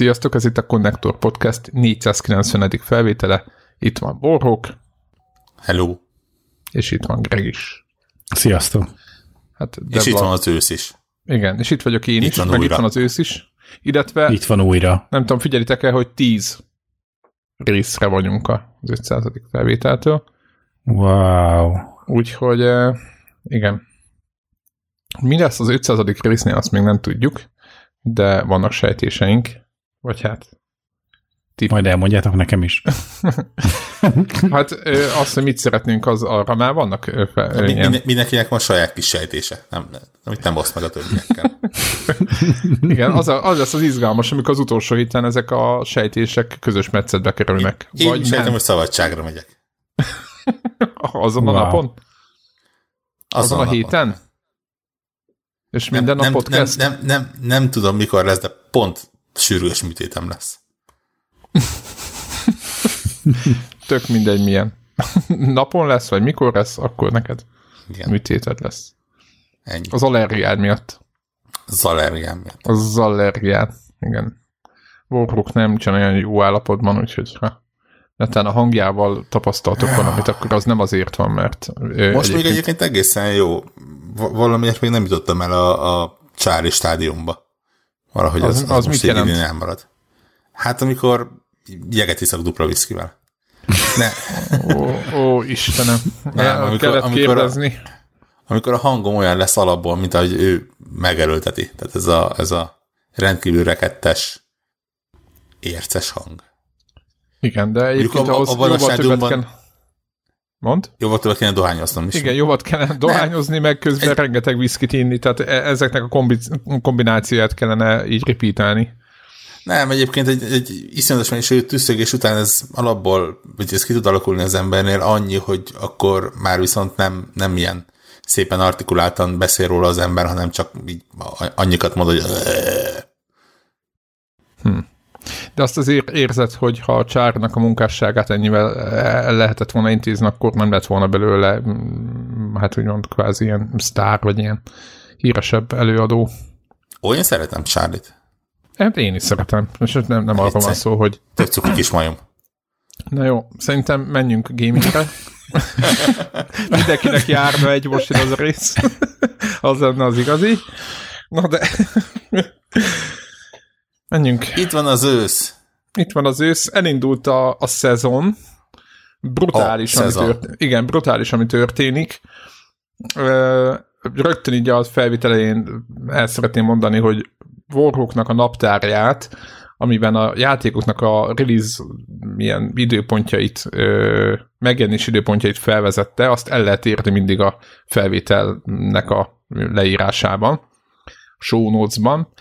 Sziasztok, ez itt a Connector Podcast 490. felvétele. Itt van Borhók. Hello. És itt van Greg is. Sziasztok. Hát és itt van az ősz is. Igen, és itt vagyok én itt is, van meg újra. itt van az ősz is. Illetve, Itt van újra. nem tudom, figyelitek-e, hogy 10 részre vagyunk az 500. felvételtől. Wow. Úgyhogy eh, igen. Mi lesz az 500. résznél, azt még nem tudjuk, de vannak sejtéseink, vagy hát tipp. Majd elmondjátok nekem is. Hát azt, hogy mit szeretnénk, az arra már vannak ö, fe, ö, Mi, minden, mindenkinek van saját kis sejtése, nem, amit nem oszt meg a többiekkel. igen, az, a, az lesz az izgalmas, amikor az utolsó héten ezek a sejtések közös metszetbe kerülnek. Én Vagy is sejtem, nem, hogy szabadságra megyek. azon a Wow. napon, azon a napon. héten, és Nem, minden nem, nap podcast. nem, nem, nem, nem tudom, mikor lesz, de pont sürgős műtétem lesz. Tök mindegy milyen. Napon lesz, vagy mikor lesz, akkor neked Igen, műtéted lesz. ennyi. Az allergiád miatt. Az allergiám miatt. Az allergiád. Igen. Warrock nem nincsen olyan jó állapotban, úgyhogy ha netán a hangjával tapasztaltok valamit, akkor az nem azért van, mert Most még egyébként egészen jó. Va- Valamiért még nem jutottam el a, a csári stádiumba. Valahogy Az- az, az, az mit most így jelent? elmarad. Hát amikor jeget iszak dupla viszkivel. Ne, Ó, ó Istenem. Nem, amikor- kellett amikor a- kérdezni. amikor a hangom olyan lesz alapból, mint ahogy ő megerőlteti. Tehát ez a, ez a rendkívül rekettes, érces hang. Igen, de egyébként a- ahhoz abban a jóval többet kell... Mond? Jóval többet kéne dohányoznom is. Igen, jóval kellene dohányozni, meg közben Egy- rengeteg viszkit inni, tehát e- ezeknek a kombi- kombinációját kellene így repeatálni. Nem, egyébként egy, egy iszonyatos mennyiségű tüsszögés után ez alapból, vagy ez ki tud alakulni az embernél annyi, hogy akkor már viszont nem, nem ilyen szépen artikuláltan beszél róla az ember, hanem csak így annyikat mond, hogy De azt azért érzed, hogy ha a csárnak a munkásságát ennyivel el lehetett volna intézni, akkor nem lett volna belőle, mm, hát úgymond kvázi ilyen sztár, vagy ilyen híresebb előadó. én szeretem Charlie-t. Hát én is szeretem, és nem, nem arról van szó, hogy Tök cuki kis majom. Na jó, szerintem menjünk gamingre. Mindenkinek járna egy most az a rész. az lenne az igazi. Na de... menjünk. Itt van az ősz. Itt van az ősz, elindult a, a szezon. Brutális, A ami szezon. történik. Igen, brutális, ami történik. Rögtön így a felvitelején el szeretném mondani, hogy Warhawknak a naptárját, amiben a játékoknak a release milyen időpontjait, ö, megjelenés időpontjait felvezette, azt el lehet érni mindig a felvételnek a leírásában, show notes-ban,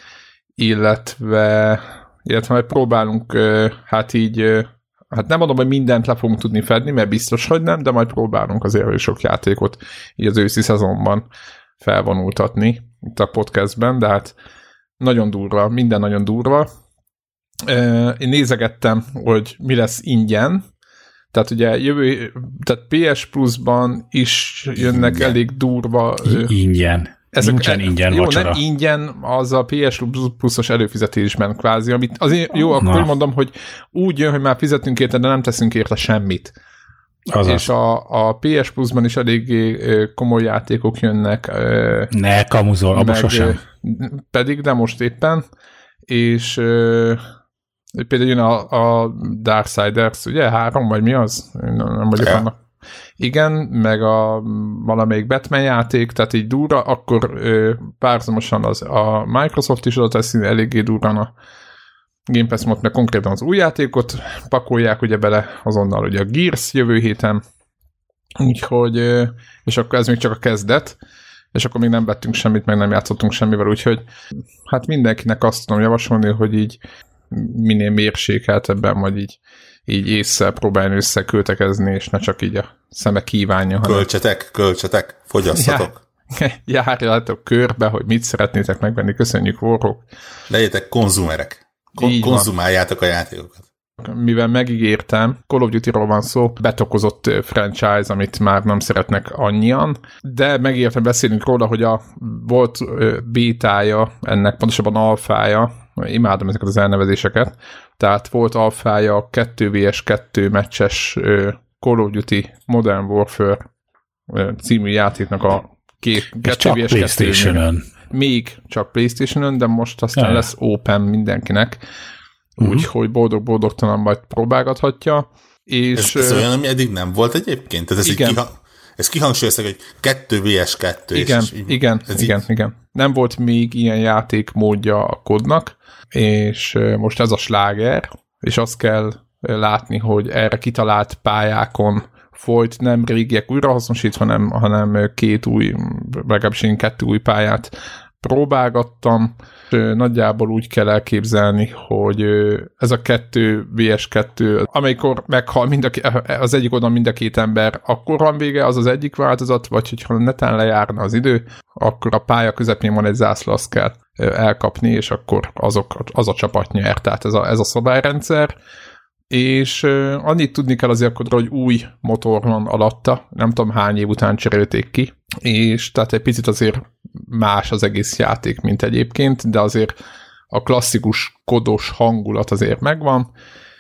illetve, illetve majd próbálunk hát így hát nem mondom, hogy mindent le fogunk tudni fedni, mert biztos, hogy nem, de majd próbálunk azért sok játékot így az őszi szezonban felvonultatni itt a podcastben, de hát nagyon durva, minden nagyon durva. Én nézegettem, hogy mi lesz ingyen, tehát ugye jövő, tehát PS Plus-ban is jönnek Ingyen. elég durva Ingyen. Ezek, Nincsen ingyen jó, vacsora. nem ingyen, az a PS Plus-os előfizetésben kvázi, amit azért jó, akkor Na. mondom, hogy úgy jön, hogy már fizetünk érte, de nem teszünk érte semmit. Azaz. És a, a PS Plus-ban is eléggé komoly játékok jönnek. Ne kamuzol, abba sosem. Pedig, de most éppen. És például jön a, a Darksiders, ugye? Három, vagy mi az? Nem vagyok Ja. annak. Igen, meg a valamelyik Batman játék, tehát így durva, akkor ö, párhuzamosan az, a Microsoft is oda teszi eléggé durran a Game Pass mod, meg konkrétan az új játékot pakolják ugye bele azonnal ugye a Gears jövő héten, úgyhogy, ö, és akkor ez még csak a kezdet, és akkor még nem vettünk semmit, meg nem játszottunk semmivel, úgyhogy hát mindenkinek azt tudom javasolni, hogy így minél mérsékeltebben, vagy így, így észre próbálni összeköltekezni, és ne csak így a szeme kívánja, hanem Költsetek, költsetek, fogyasszatok. járjátok körbe, hogy mit szeretnétek megvenni. Köszönjük, Warhawk. Legyetek konzumerek. Kon- konzumáljátok a játékokat. mivel megígértem, Call of Duty-ról van szó, betokozott franchise, amit már nem szeretnek annyian, de megígértem beszélünk róla, hogy a volt bétája, ennek pontosabban alfája, imádom ezeket az elnevezéseket, tehát volt alfája a 2 vs 2 meccses Call of Duty Modern Warfare című játéknak a két, csak Playstation-ön. Még csak Playstation-ön, de most aztán ja. lesz Open mindenkinek, uh-huh. úgyhogy boldog-boldogtalan majd próbálgathatja. És, ez, ez olyan, ami eddig nem volt egyébként? Tehát ez igen. Kiha- ez kihangsúlyozta, hogy 2 vs 2. Igen, és, és igen, ez igen, így... igen. Nem volt még ilyen játék módja a kodnak, és most ez a sláger, és azt kell látni, hogy erre kitalált pályákon folyt nem régiek újrahasznosítva, hanem, hanem két új, legalábbis én kettő új pályát próbálgattam, nagyjából úgy kell elképzelni, hogy ez a kettő VS2, amikor meghal mind a, az egyik oldalon mind a két ember, akkor van vége, az az egyik változat, vagy hogyha netán lejárna az idő, akkor a pálya közepén van egy zászló, azt kell elkapni, és akkor azok, az a csapat nyer. Tehát ez a, ez a szabályrendszer. És annyit tudni kell azért akkor, hogy új motor van alatta, nem tudom hány év után cserélték ki, és tehát egy picit azért más az egész játék, mint egyébként, de azért a klasszikus kodos hangulat azért megvan.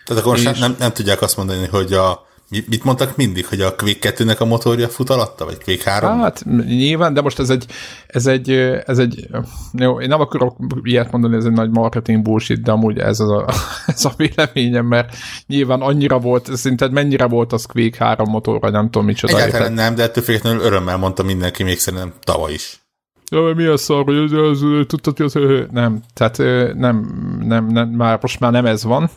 Tehát akkor és... most nem, nem tudják azt mondani, hogy a Mit mondtak mindig, hogy a Quake 2-nek a motorja fut alatta, vagy Quake 3? Hát nyilván, de most ez egy, ez egy, ez egy, jó, én nem akarok ilyet mondani, ez egy nagy marketing bullshit, de amúgy ez a, ez a véleményem, mert nyilván annyira volt, szerinted mennyire volt az Quake 3 motorra, nem tudom micsoda. Egyáltalán érted. nem, de ettől függetlenül örömmel mondta mindenki, még szerintem tavaly is. Ja, mi a szar, hogy az, az, az, nem, tehát nem, nem, nem, már most már nem ez van,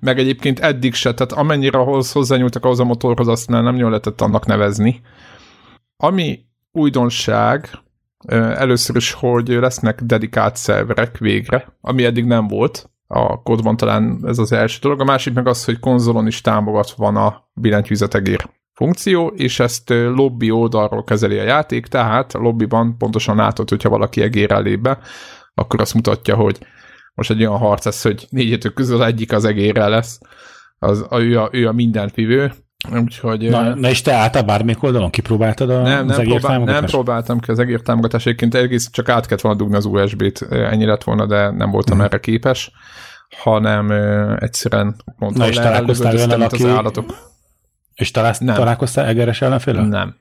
meg egyébként eddig se, tehát amennyire ahhoz hozzányúltak ahhoz a motorhoz, azt nem jól lehetett annak nevezni. Ami újdonság, először is, hogy lesznek dedikált szerverek végre, ami eddig nem volt. A kódban talán ez az első dolog. A másik meg az, hogy konzolon is támogatva van a billentyűzetegér funkció, és ezt lobby oldalról kezeli a játék, tehát a lobbyban pontosan látod, hogyha valaki egér lép be, akkor azt mutatja, hogy most egy olyan harc lesz, hogy négyetük közül egyik az egérre lesz, az, a, ő, a, ő a mindenfivő, Úgyhogy, na, na és te álltál bármelyik oldalon? Kipróbáltad a, nem, az nem, próbál, nem próbáltam ki az egér támogatás, egyébként egész csak át kellett volna dugni az USB-t, ennyi lett volna, de nem voltam hmm. erre képes, hanem uh, egyszerűen mondtam, na és találkoztál olyan, aki... az állatok. És találsz, nem. találkoztál egeres ellenfélel? Nem.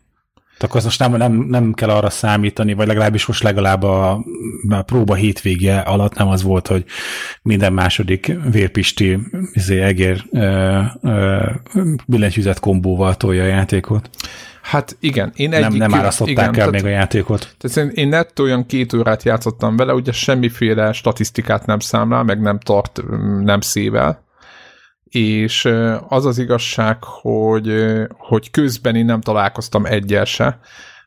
Tehát akkor most nem, nem, nem kell arra számítani, vagy legalábbis most legalább a, a próba hétvégje alatt nem az volt, hogy minden második vérpisti izé, egér billentyűzet kombóval tolja a játékot. Hát igen, én egy Nem, nem árasztották el még a játékot. Tehát én nettó olyan két órát játszottam vele, ugye semmiféle statisztikát nem számlál, meg nem tart, nem szével, és az az igazság, hogy, hogy közben én nem találkoztam egyel se,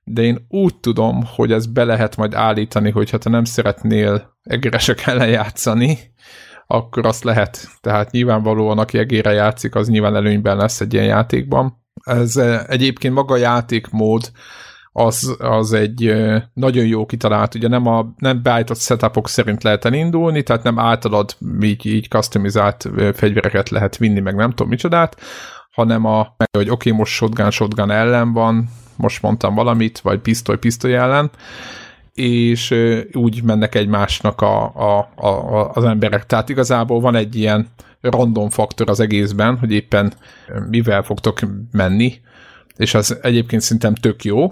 de én úgy tudom, hogy ez be lehet majd állítani, hogyha te nem szeretnél egeresek ellen játszani, akkor azt lehet. Tehát nyilvánvalóan, aki egére játszik, az nyilván előnyben lesz egy ilyen játékban. Ez egyébként maga a játékmód, az, az egy nagyon jó kitalált, ugye nem, a, nem beállított setupok szerint lehet elindulni, tehát nem általad így, így customizált fegyvereket lehet vinni, meg nem tudom micsodát, hanem a, hogy oké, okay, most shotgun, shotgun ellen van, most mondtam valamit, vagy pisztoly, pisztoly ellen, és úgy mennek egymásnak a, a, a, az emberek. Tehát igazából van egy ilyen random faktor az egészben, hogy éppen mivel fogtok menni, és az egyébként szerintem tök jó,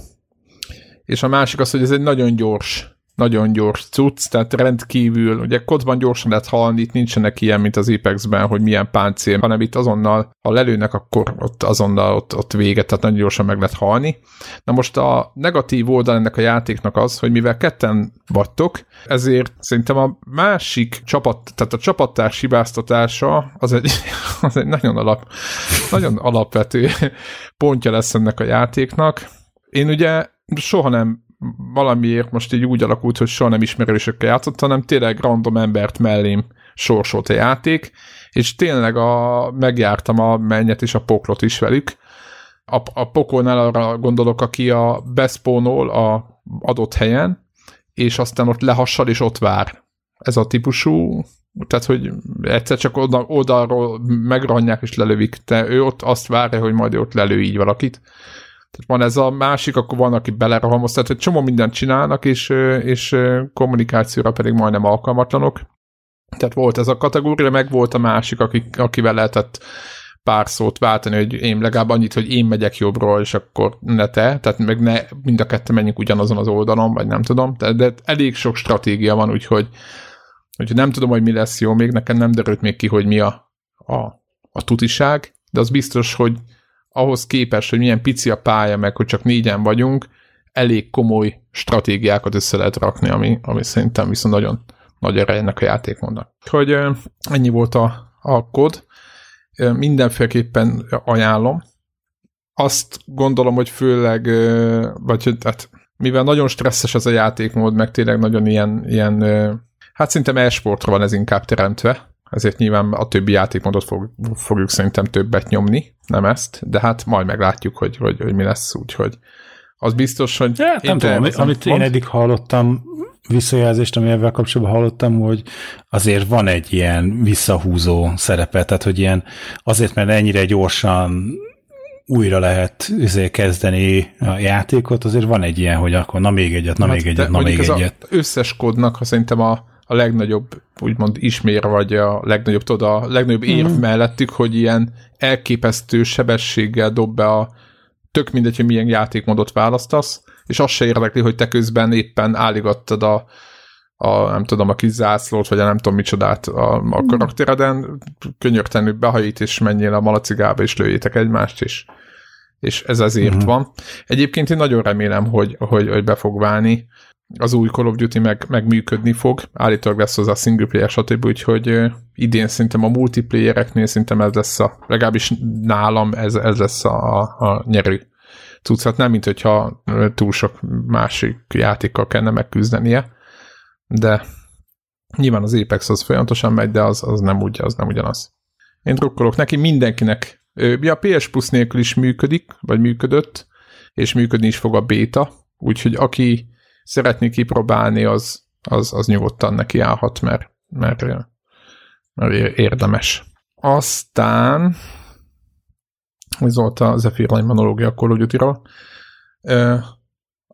és a másik az, hogy ez egy nagyon gyors nagyon gyors cucc, tehát rendkívül, ugye kodban gyorsan lehet halni, itt nincsenek ilyen, mint az Apexben, hogy milyen páncél, hanem itt azonnal, ha lelőnek, akkor ott azonnal ott, ott véget, tehát nagyon gyorsan meg lehet halni. Na most a negatív oldal ennek a játéknak az, hogy mivel ketten vagytok, ezért szerintem a másik csapat, tehát a csapattárs hibáztatása az egy, az egy nagyon, alap, nagyon alapvető pontja lesz ennek a játéknak. Én ugye soha nem valamiért most így úgy alakult, hogy soha nem ismerősökkel játszottam, hanem tényleg random embert mellém sorsolt a játék, és tényleg a, megjártam a mennyet és a poklot is velük. A, a pokolnál arra gondolok, aki a beszpónol a adott helyen, és aztán ott lehassal, és ott vár. Ez a típusú, tehát, hogy egyszer csak oda, oldalról megranják és lelövik, de ő ott azt várja, hogy majd ott lelő így valakit. Tehát van ez a másik, akkor van, aki belerohamoz, tehát egy csomó mindent csinálnak, és, és kommunikációra pedig majdnem alkalmatlanok. Tehát volt ez a kategória, meg volt a másik, akik, akivel lehetett pár szót váltani, hogy én legalább annyit, hogy én megyek jobbról, és akkor ne te, tehát meg ne mind a kettő menjünk ugyanazon az oldalon, vagy nem tudom, de, de elég sok stratégia van, úgyhogy, úgyhogy nem tudom, hogy mi lesz jó, még. Nekem nem derült még ki, hogy mi a, a, a tutiság, de az biztos, hogy ahhoz képest, hogy milyen pici a pálya, meg hogy csak négyen vagyunk, elég komoly stratégiákat össze lehet rakni, ami, ami szerintem viszont nagyon nagy erejének a játékmódnak. Hogy ennyi volt a, a kód, mindenféleképpen ajánlom. Azt gondolom, hogy főleg, vagy tehát, mivel nagyon stresszes ez a játékmód, meg tényleg nagyon ilyen, ilyen hát szerintem e-sportra van ez inkább teremtve, ezért nyilván a többi játékmódot fog, fogjuk szerintem többet nyomni, nem ezt, de hát majd meglátjuk, hogy, hogy, hogy mi lesz, úgyhogy az biztos, hogy... Ja, nem tudom, amit én eddig hallottam, visszajelzést, ami ebben kapcsolatban hallottam, hogy azért van egy ilyen visszahúzó szerepe, tehát hogy ilyen azért, mert ennyire gyorsan újra lehet azért kezdeni a játékot, azért van egy ilyen, hogy akkor na még egyet, na hát még egyet, na még egyet. összes kódnak ha szerintem a, a legnagyobb, úgymond ismér, vagy a legnagyobb, tudod, a legnagyobb érv mm. mellettük, hogy ilyen elképesztő sebességgel dob be a tök mindegy, hogy milyen játékmódot választasz, és az se érdekli, hogy te közben éppen álligattad a, a nem tudom, a kis zászlót, vagy a nem tudom micsodát a, a hmm. karaktereden, könyörtenül behajít, és menjél a malacigába, és lőjétek egymást, és, és ez ezért uh-huh. van. Egyébként én nagyon remélem, hogy, hogy, hogy be fog válni. Az új Call of Duty meg, meg működni fog, állítólag lesz hozzá single player, stb. Úgyhogy idén szerintem a multiplayereknél szerintem ez lesz a, legalábbis nálam ez, ez lesz a, a nyerő cuccot, nem mint hogyha túl sok másik játékkal kellene megküzdenie, de nyilván az Apex az folyamatosan megy, de az, az nem úgy, az nem ugyanaz. Én drukkolok neki mindenkinek. A PS Plus nélkül is működik, vagy működött, és működni is fog a béta, úgyhogy aki szeretné kipróbálni, az, az, az nyugodtan neki állhat, mert, mert, mert érdemes. Aztán ez volt a Zephyr monológia a Call of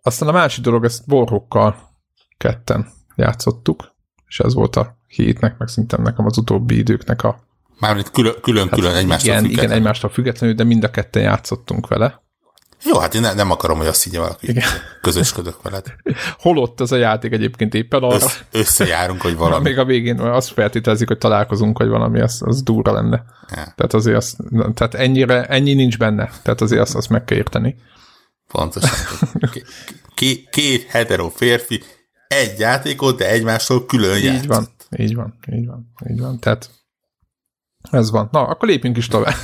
aztán a másik dolog, ezt borrokkal ketten játszottuk, és ez volt a hétnek, meg szintén nekem az utóbbi időknek a Mármint külön-külön hát egymástól igen, függetlenül. Igen, egymástól függetlenül, de mind a ketten játszottunk vele. Jó, hát én ne, nem akarom, hogy azt higgye valaki. Igen. Közösködök veled. Holott ez a játék egyébként éppen arra. Össz, összejárunk, hogy valami. Még a végén azt feltételezik, hogy találkozunk, hogy valami, az, az durva lenne. Ja. Tehát azért az, tehát ennyire, ennyi nincs benne. Tehát azért azt, azt meg kell érteni. Pontosan. Két, két hetero férfi, egy játékot, de egymástól külön játszott. Így van, így van, így van, így van. Tehát ez van. Na, akkor lépjünk is tovább.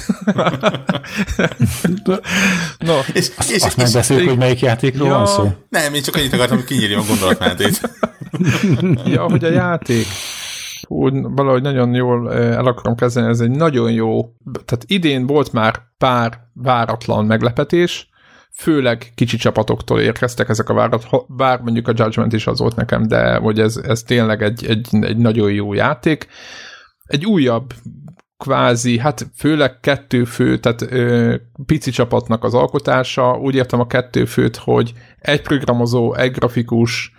no. És, és, és, azt megbeszéljük, hogy melyik játékról ja. van szó? Nem, én csak annyit akartam, hogy kinyírjam a gondolatmenetét. ja, hogy a játék úgy valahogy nagyon jól eh, el akarom kezdeni, ez egy nagyon jó, tehát idén volt már pár váratlan meglepetés, főleg kicsi csapatoktól érkeztek ezek a várat, bár mondjuk a Judgment is az volt nekem, de hogy ez, ez tényleg egy, egy, egy nagyon jó játék. Egy újabb kvázi, hát főleg kettő fő, tehát ö, pici csapatnak az alkotása. Úgy értem a kettő főt, hogy egy programozó, egy grafikus,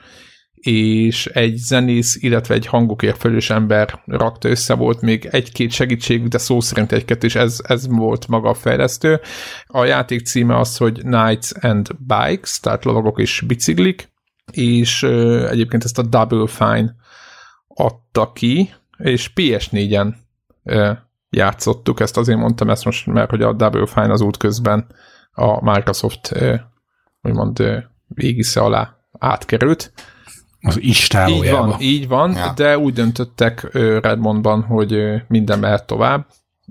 és egy zenész, illetve egy hangokért felős ember rakta össze, volt még egy-két segítség, de szó szerint egy-kettő, és ez, ez volt maga a fejlesztő. A játék címe az, hogy Knights and Bikes, tehát lovagok és biciklik, és ö, egyébként ezt a Double Fine adta ki, és PS4-en játszottuk, ezt azért mondtam ezt most, mert hogy a Double Fine az út közben a Microsoft úgymond égisze alá átkerült. Az istálójába. Így van, így van ja. de úgy döntöttek Redmondban, hogy minden mehet tovább,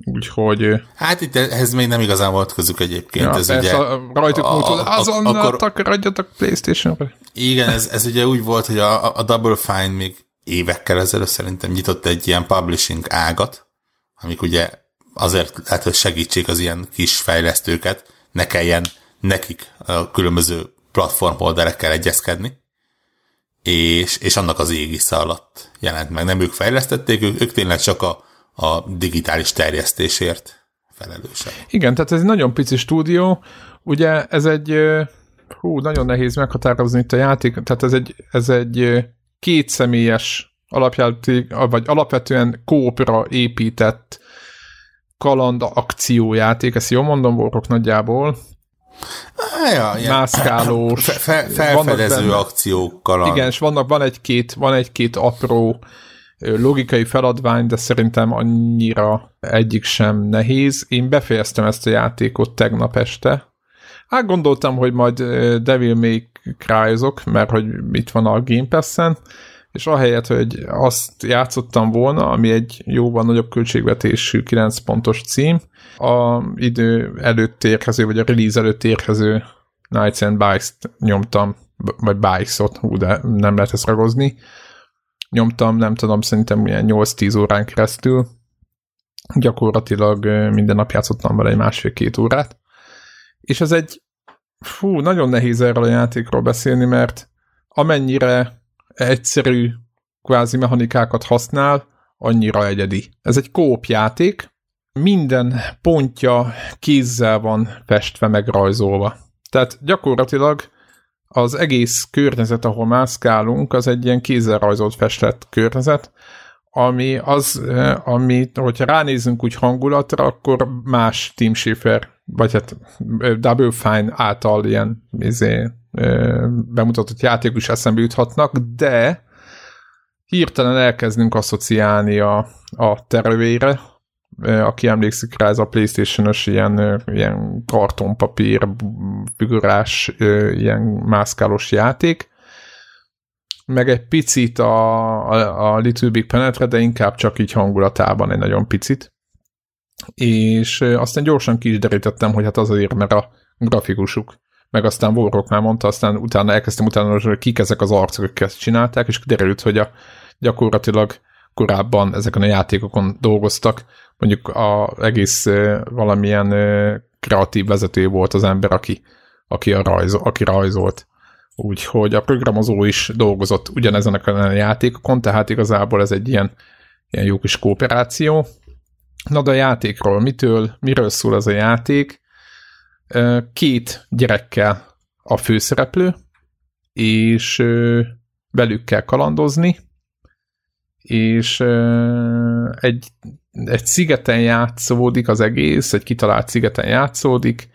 úgyhogy... Hát itt ehhez még nem igazán volt közük egyébként. Ja, ez ugye, a, rajtuk a, múlt, azonnal akkor, takarodjatok Playstation-re. Igen, ez, ez ugye úgy volt, hogy a, a Double Fine még évekkel ezelőtt szerintem nyitott egy ilyen publishing ágat, amik ugye azért lehet, hogy segítsék az ilyen kis fejlesztőket, ne kelljen nekik a különböző platformholderekkel egyezkedni, és, és annak az égisze alatt jelent meg. Nem ők fejlesztették, ők, ők tényleg csak a, a digitális terjesztésért felelősek. Igen, tehát ez egy nagyon pici stúdió, ugye ez egy, hú, nagyon nehéz meghatározni itt a játék, tehát ez egy, ez egy kétszemélyes alapjáték, vagy alapvetően kópra épített kaland akciójáték, ezt jól mondom, voltok nagyjából. Ja, ja. Mászkálós. Fe, fe, felfedező akciókkal. Igen, és vannak, van egy-két, van egy-két apró logikai feladvány, de szerintem annyira egyik sem nehéz. Én befejeztem ezt a játékot tegnap este. Hát gondoltam, hogy majd Devil May cry mert hogy itt van a Game Pass-en, és ahelyett, hogy azt játszottam volna, ami egy jóval nagyobb költségvetésű 9 pontos cím, a idő előtt érkező, vagy a release előtt érkező Nights and Bikes-t nyomtam, vagy Bikes-ot, hú, de nem lehet ezt ragozni. Nyomtam, nem tudom, szerintem milyen 8-10 órán keresztül. Gyakorlatilag minden nap játszottam vele egy másfél-két órát. És ez egy, fú, nagyon nehéz erről a játékról beszélni, mert amennyire egyszerű kvázi mechanikákat használ, annyira egyedi. Ez egy kópjáték, minden pontja kézzel van festve, megrajzolva. Tehát gyakorlatilag az egész környezet, ahol mászkálunk, az egy ilyen kézzel rajzolt festett környezet, ami az, ami, hogyha ránézünk úgy hangulatra, akkor más Team Schiffer, vagy hát Double Fine által ilyen izé, bemutatott játék is eszembe juthatnak, de hirtelen elkezdünk asszociálni a, a tervére, aki emlékszik rá, ez a Playstation-os ilyen, ilyen kartonpapír, figurás, ilyen mászkálós játék, meg egy picit a, a, a Little Big Penetre, de inkább csak így hangulatában egy nagyon picit. És aztán gyorsan ki is derítettem, hogy hát azért, mert a grafikusuk meg aztán Warrock már mondta, aztán utána elkezdtem utána, hogy kik ezek az arcok, ezt csinálták, és derült, hogy a, gyakorlatilag korábban ezeken a játékokon dolgoztak, mondjuk a egész valamilyen kreatív vezető volt az ember, aki, aki, a rajzo, aki rajzolt. Úgyhogy a programozó is dolgozott ugyanezen a játékokon, tehát igazából ez egy ilyen, ilyen jó kis kooperáció. Na de a játékról, mitől, miről szól ez a játék? Két gyerekkel a főszereplő, és velük kell kalandozni, és egy, egy szigeten játszódik az egész, egy kitalált szigeten játszódik,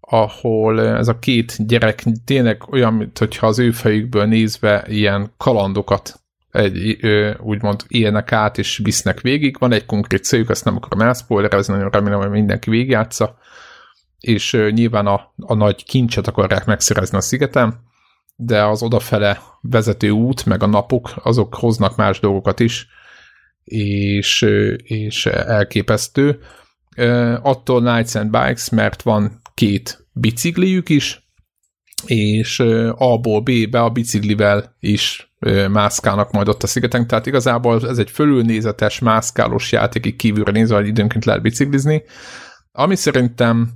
ahol ez a két gyerek tényleg olyan, mintha az ő fejükből nézve ilyen kalandokat egy, úgymond élnek át és visznek végig. Van egy konkrét céljuk, ezt nem akarom elszpoilerezni, nagyon remélem, hogy mindenki végigjátsza és nyilván a, a nagy kincset akarják megszerezni a szigetem, de az odafele vezető út, meg a napok, azok hoznak más dolgokat is, és, és elképesztő. Attól Nights and Bikes, mert van két bicikliük is, és A-ból B-be a biciklivel is mászkálnak majd ott a szigeten, tehát igazából ez egy fölülnézetes, mászkálós játék, kívülre nézve, hogy időnként lehet biciklizni, ami szerintem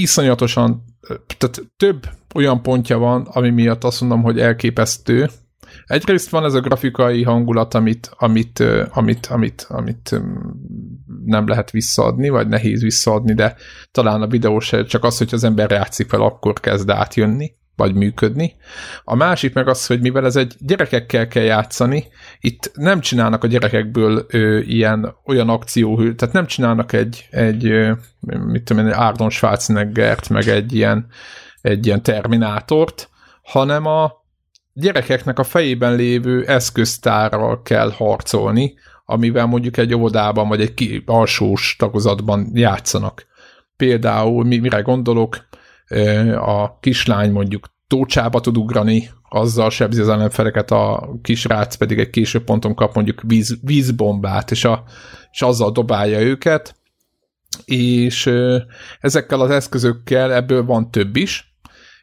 iszonyatosan, tehát több olyan pontja van, ami miatt azt mondom, hogy elképesztő. Egyrészt van ez a grafikai hangulat, amit, amit, amit, amit, amit nem lehet visszaadni, vagy nehéz visszaadni, de talán a videó se csak az, hogy az ember játszik fel, akkor kezd átjönni vagy működni. A másik meg az, hogy mivel ez egy gyerekekkel kell játszani, itt nem csinálnak a gyerekekből ö, ilyen olyan akció, tehát nem csinálnak egy, egy ö, mit tudom én, Arnold Schwarzeneggert, meg egy ilyen, egy ilyen Terminátort, hanem a gyerekeknek a fejében lévő eszköztárral kell harcolni, amivel mondjuk egy óvodában vagy egy alsós tagozatban játszanak. Például mi, mire gondolok, a kislány mondjuk tócsába tud ugrani, azzal sebzi az ellenfeleket, a kisrác pedig egy később ponton kap mondjuk víz, vízbombát, és, a, és azzal dobálja őket, és ezekkel az eszközökkel ebből van több is,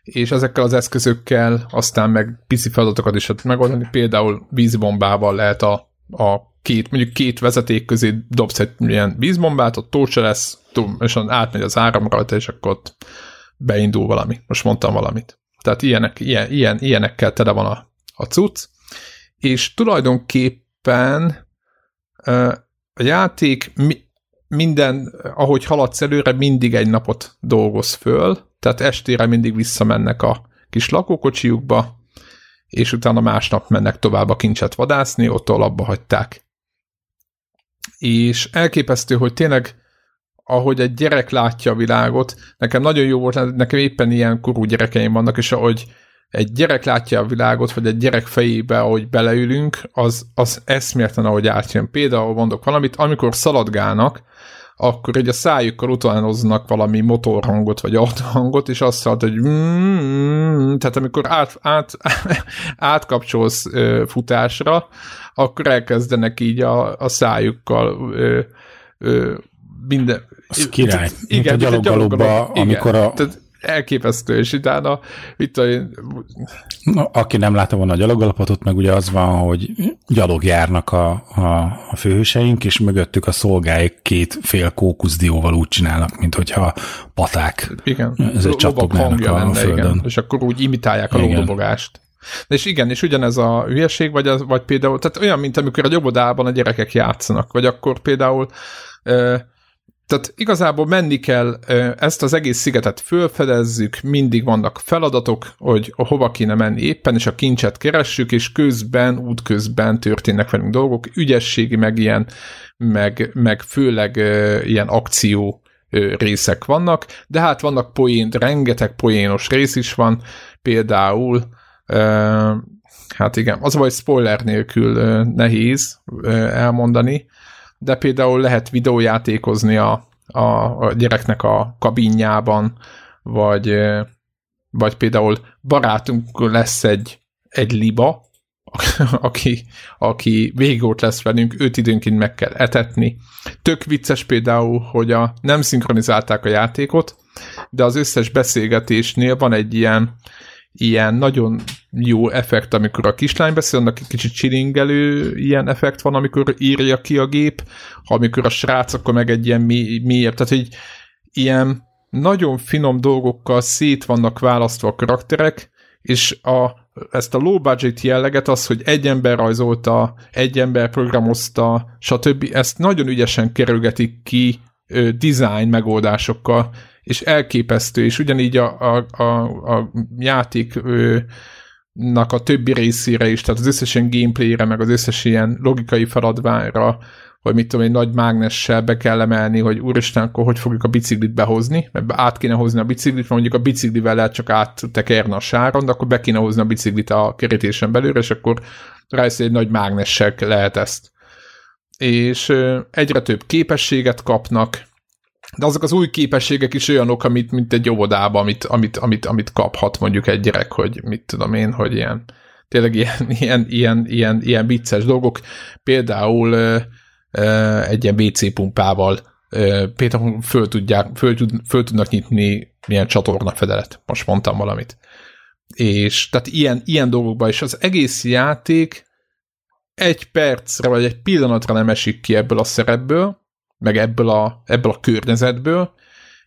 és ezekkel az eszközökkel aztán meg pici feladatokat is lehet megoldani, például vízbombával lehet a, a két, mondjuk két vezeték közé dobsz egy ilyen vízbombát, ott tócsa lesz, és átmegy az áram rajta, és akkor ott beindul valami. Most mondtam valamit. Tehát ilyenek, ilyen, ilyen, ilyenekkel tele van a, a cucc. És tulajdonképpen a játék minden, ahogy haladsz előre, mindig egy napot dolgoz föl, tehát estére mindig visszamennek a kis lakókocsiukba, és utána másnap mennek tovább a kincset vadászni, ott abba hagyták. És elképesztő, hogy tényleg ahogy egy gyerek látja a világot, nekem nagyon jó volt, nekem éppen ilyen korú gyerekeim vannak, és ahogy egy gyerek látja a világot, vagy egy gyerek fejébe, ahogy beleülünk, az, az eszmérten, ahogy átjön. Például mondok valamit, amikor szaladgálnak, akkor egy a szájukkal utánoznak valami motorhangot, vagy autóhangot, és azt mondta, hogy mm, tehát amikor át, át, átkapcsolsz ö, futásra, akkor elkezdenek így a, a szájukkal ö, ö, minden... Az király. Igen, mint a gyaloggalobba, amikor a... Tehát, elképesztő, és utána itt a... Na, aki nem látta volna a gyalogalapot, ott meg ugye az van, hogy gyalog járnak a, a, a főhőseink, és mögöttük a szolgáik két fél kókuszdióval úgy csinálnak, mint hogyha paták. Igen. Ez egy csattognának a, lenne, földön. Igen. És akkor úgy imitálják a lódobogást. De és igen, és ugyanez a hülyeség, vagy, az, vagy például, tehát olyan, mint amikor a jobbodában a gyerekek játszanak, vagy akkor például tehát igazából menni kell, ezt az egész szigetet fölfedezzük, mindig vannak feladatok, hogy hova kéne menni éppen, és a kincset keressük, és közben, útközben történnek velünk dolgok, ügyességi, meg ilyen, meg, meg főleg ilyen akció részek vannak, de hát vannak poén, rengeteg poénos rész is van, például hát igen, az vagy spoiler nélkül nehéz elmondani, de például lehet videójátékozni a, a, a gyereknek a kabinjában, vagy, vagy például barátunk lesz egy, egy liba, aki, aki végig ott lesz velünk, őt időnként meg kell etetni. Tök vicces például, hogy a, nem szinkronizálták a játékot, de az összes beszélgetésnél van egy ilyen, ilyen nagyon jó effekt, amikor a kislány beszél, annak egy kicsit csilingelő ilyen effekt van, amikor írja ki a gép, amikor a srác, akkor meg egy ilyen mély, mélyebb, tehát hogy ilyen nagyon finom dolgokkal szét vannak választva a karakterek, és a, ezt a low budget jelleget, az, hogy egy ember rajzolta, egy ember programozta, stb. ezt nagyon ügyesen kerülgetik ki ö, design megoldásokkal, és elképesztő, és ugyanígy a, a, a, a játék ö, nak a többi részére is, tehát az összes ilyen gameplayre, meg az összes ilyen logikai feladványra, hogy mit tudom, egy nagy mágnessel be kell emelni, hogy úristen, akkor hogy fogjuk a biciklit behozni, mert át kéne hozni a biciklit, mert mondjuk a biciklivel lehet csak áttekerni a sáron, de akkor be kéne hozni a biciklit a kerítésen belőle, és akkor rájössz, egy nagy mágnessel lehet ezt. És egyre több képességet kapnak, de azok az új képességek is olyanok, amit, mint egy óvodában, amit, amit, amit, amit kaphat mondjuk egy gyerek, hogy mit tudom én, hogy ilyen tényleg ilyen, ilyen, ilyen, ilyen, ilyen vicces dolgok. Például ö, ö, egy ilyen WC pumpával ö, például föl, tudják, föl, tud, föl tudnak nyitni milyen csatorna fedelet. Most mondtam valamit. És tehát ilyen, ilyen dolgokban is az egész játék egy percre vagy egy pillanatra nem esik ki ebből a szerepből, meg ebből a, ebből a környezetből,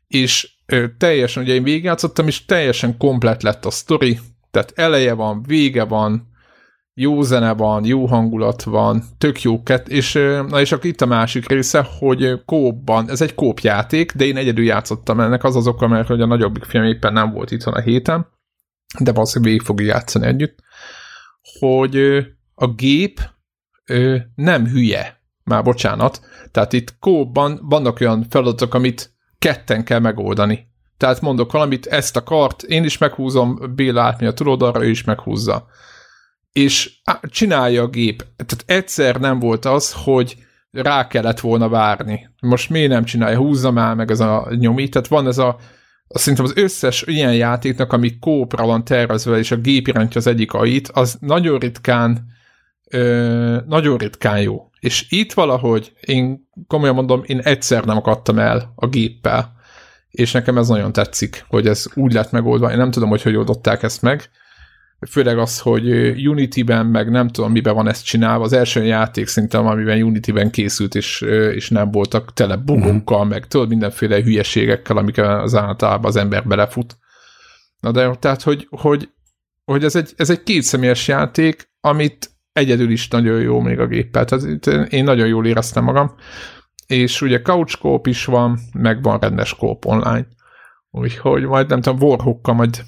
és teljesen, ugye én végigjátszottam, és teljesen komplet lett a sztori, tehát eleje van, vége van, jó zene van, jó hangulat van, tök jó kett, és, na és akkor itt a másik része, hogy kópban, ez egy kópjáték, de én egyedül játszottam ennek, az az oka, mert hogy a nagyobbik film éppen nem volt itthon a héten, de valószínűleg végig fogja játszani együtt, hogy a gép nem hülye, már bocsánat, tehát itt kóban vannak olyan feladatok, amit ketten kell megoldani. Tehát mondok valamit, ezt a kart én is meghúzom, Béla átmi a túloldalra, ő is meghúzza. És csinálja a gép. Tehát egyszer nem volt az, hogy rá kellett volna várni. Most miért nem csinálja? Húzza már meg ez a nyomi. Tehát van ez a szerintem az összes ilyen játéknak, ami kópra van tervezve, és a gép irányítja az egyik ait, az nagyon ritkán ö, nagyon ritkán jó. És itt valahogy, én komolyan mondom, én egyszer nem akadtam el a géppel, és nekem ez nagyon tetszik, hogy ez úgy lett megoldva. Én nem tudom, hogy hogy oldották ezt meg. Főleg az, hogy Unity-ben, meg nem tudom, miben van ezt csinálva. Az első játék szerintem, amiben Unity-ben készült, és, és nem voltak tele bugokkal, mm. meg tudod, mindenféle hülyeségekkel, amikkel az általában az ember belefut. Na de tehát, hogy, hogy, hogy ez egy, ez egy kétszemélyes játék, amit egyedül is nagyon jó még a géppel. Tehát én nagyon jól éreztem magam. És ugye couch coop is van, meg van rendes coop online. Úgyhogy majd nem tudom, Warhawkkal majd,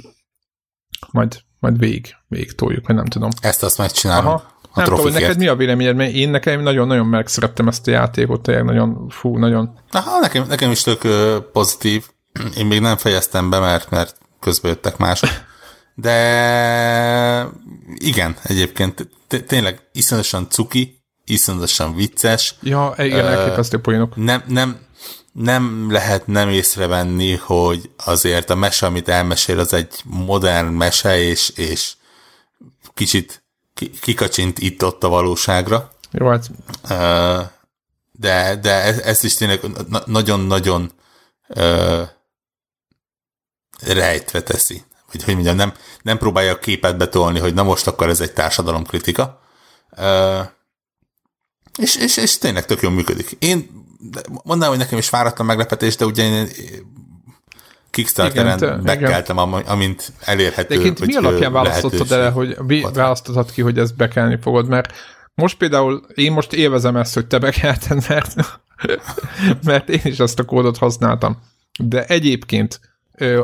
majd majd végig, végig toljuk, vagy nem tudom. Ezt azt megcsinálom. Aha. Nem tudom, hogy neked mi a véleményed, mert én nekem nagyon-nagyon megszerettem ezt a játékot, tényleg nagyon, fú, nagyon. Aha, nekem, nekem is tök pozitív. Én még nem fejeztem be, mert, mert közben jöttek mások. De igen, egyébként tényleg iszonyatosan cuki, iszonyatosan vicces. Ja, igen, elképesztő poénok. Nem, nem, nem lehet nem észrevenni, hogy azért a mese, amit elmesél, az egy modern mese, és, és kicsit kikacsint itt-ott a valóságra. Jó, hát. De, de ez, ez is tényleg nagyon-nagyon rejtve teszi. Vagy hogy mondjam, nem, nem próbálja a képet betolni, hogy na most akkor ez egy társadalomkritika. És, és, és tényleg tök jól működik. Én mondanám, hogy nekem is váratlan meglepetés, de ugye én Kickstarteren bekeltem, amint elérhető. De hogy mi alapján választottad el, hogy választottad ki, hogy ezt bekelni fogod, mert most például én most élvezem ezt, hogy te bekelted, mert, mert én is ezt a kódot használtam. De egyébként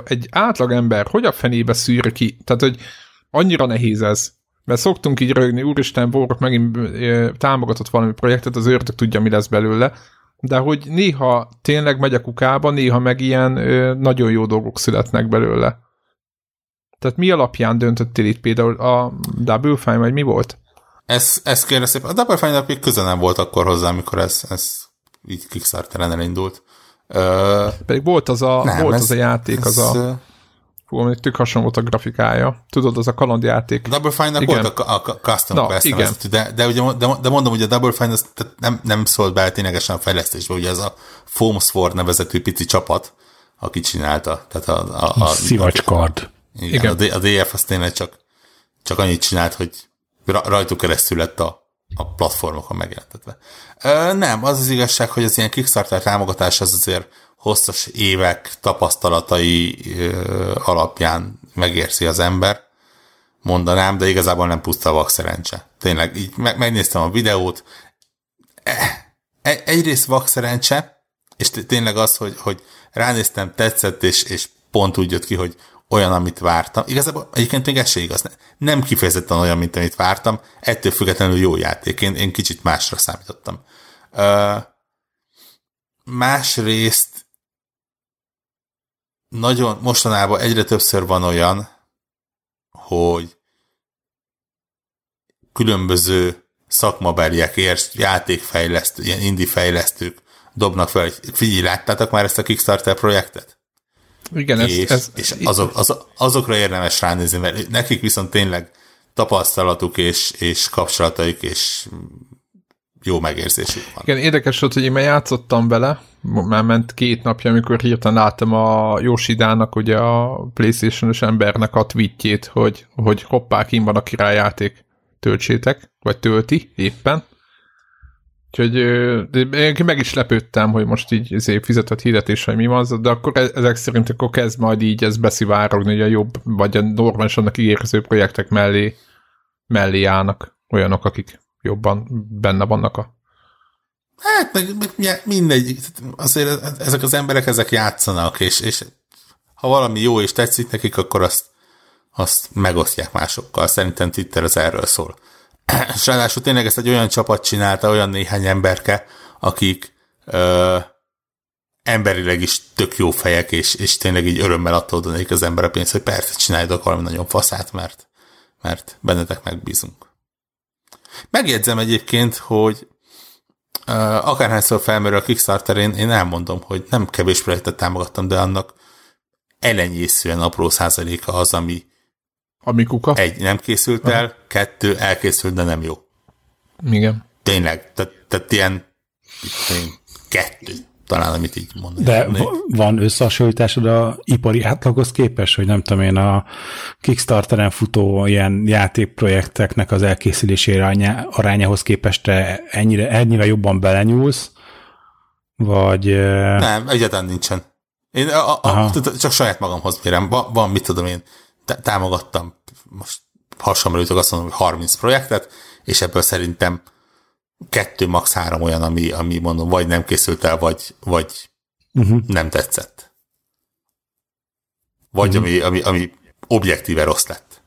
egy átlag ember hogy a fenébe szűr ki? Tehát, hogy annyira nehéz ez. Mert szoktunk így rögni, úristen, Borok megint támogatott valami projektet, az őrtök tudja, mi lesz belőle de hogy néha tényleg megy a kukába, néha meg ilyen nagyon jó dolgok születnek belőle. Tehát mi alapján döntöttél itt például a Double Fine, vagy mi volt? Ez, ez kérlek szépen, a Double Fine még köze nem volt akkor hozzá, amikor ez, ez így Kickstarteren elindult. Pedig volt az a, nem, volt ez, az a játék, ez, az a Fú, még tök hasonló volt a grafikája. Tudod, az a kalandjáték. Double Fine-nak volt a, a Custom Na, Quest igen. de, de, ugye, de, de, mondom, hogy a Double Fine az nem, nem szólt be ténylegesen a fejlesztésbe, ugye ez a Foam Sword nevezetű pici csapat, aki csinálta. Tehát a, a, a, Szivacskard. Igen, igen. A, a DF az tényleg csak, csak annyit csinált, hogy rajtuk keresztül lett a, a platformokon megjelentetve. Ö, nem, az az igazság, hogy az ilyen Kickstarter támogatás az azért hosszas évek tapasztalatai alapján megérzi az ember, mondanám, de igazából nem puszta vak szerencse. Tényleg, így megnéztem a videót, e, e, egyrészt vak szerencse, és tényleg az, hogy, hogy ránéztem, tetszett, és, és pont úgy jött ki, hogy olyan, amit vártam. Igazából egyébként még ez se igaz. Nem kifejezetten olyan, mint amit vártam, ettől függetlenül jó játék. Én, én kicsit másra számítottam. Uh, másrészt nagyon mostanában egyre többször van olyan, hogy különböző szakmabeliek, érts, játékfejlesztő, ilyen indie fejlesztők dobnak fel, hogy figyelj, láttátok már ezt a Kickstarter projektet? Igen, és, ez, ez, és azok, az, azokra érdemes ránézni, mert nekik viszont tényleg tapasztalatuk és, és kapcsolataik és jó megérzésük van. Igen, érdekes volt, hogy én már játszottam vele, már ment két napja, amikor hirtelen láttam a Yoshidának, ugye a Playstation-os embernek a tweetjét, hogy, hogy hoppá, kim van a királyjáték, töltsétek, vagy tölti éppen. Úgyhogy én meg is lepődtem, hogy most így ezért fizetett hirdetés, hogy mi van, de akkor e- ezek szerint akkor kezd majd így ez beszivárogni, hogy a jobb, vagy a normálisan annak ígérkező projektek mellé, mellé állnak olyanok, akik jobban benne vannak a Hát, meg, meg mindegy, azért ezek az emberek ezek játszanak, és, és ha valami jó és tetszik nekik, akkor azt, azt megosztják másokkal. Szerintem Twitter az erről szól. És ráadásul tényleg ezt egy olyan csapat csinálta, olyan néhány emberke, akik ö, emberileg is tök jó fejek, és, és tényleg így örömmel adódnék az ember a pénzt, hogy persze csináljatok valami nagyon faszát, mert, mert bennetek megbízunk. Megjegyzem egyébként, hogy akárhányszor felmerül a Kickstarter, én, én elmondom, hogy nem kevés projektet támogattam, de annak elenyészően apró százaléka az, ami ami kuka? Egy, nem készült el, Aha. kettő, elkészült, de nem jó. Igen. Tényleg, tehát, tehát ilyen kettő talán, amit így mondani. De van összehasonlításod a ipari átlaghoz képest, hogy nem tudom én, a Kickstarteren futó ilyen játékprojekteknek az elkészülésére arányához képest te ennyire, ennyire jobban belenyúlsz, vagy... Nem, egyáltalán nincsen. Én a, a, csak saját magamhoz mérem. Van, van mit tudom én, támogattam, most hasonló azt mondom, hogy 30 projektet, és ebből szerintem kettő, max. három olyan, ami, ami mondom, vagy nem készült el, vagy, vagy uh-huh. nem tetszett. Vagy uh-huh. ami, ami, ami objektíve rossz lett.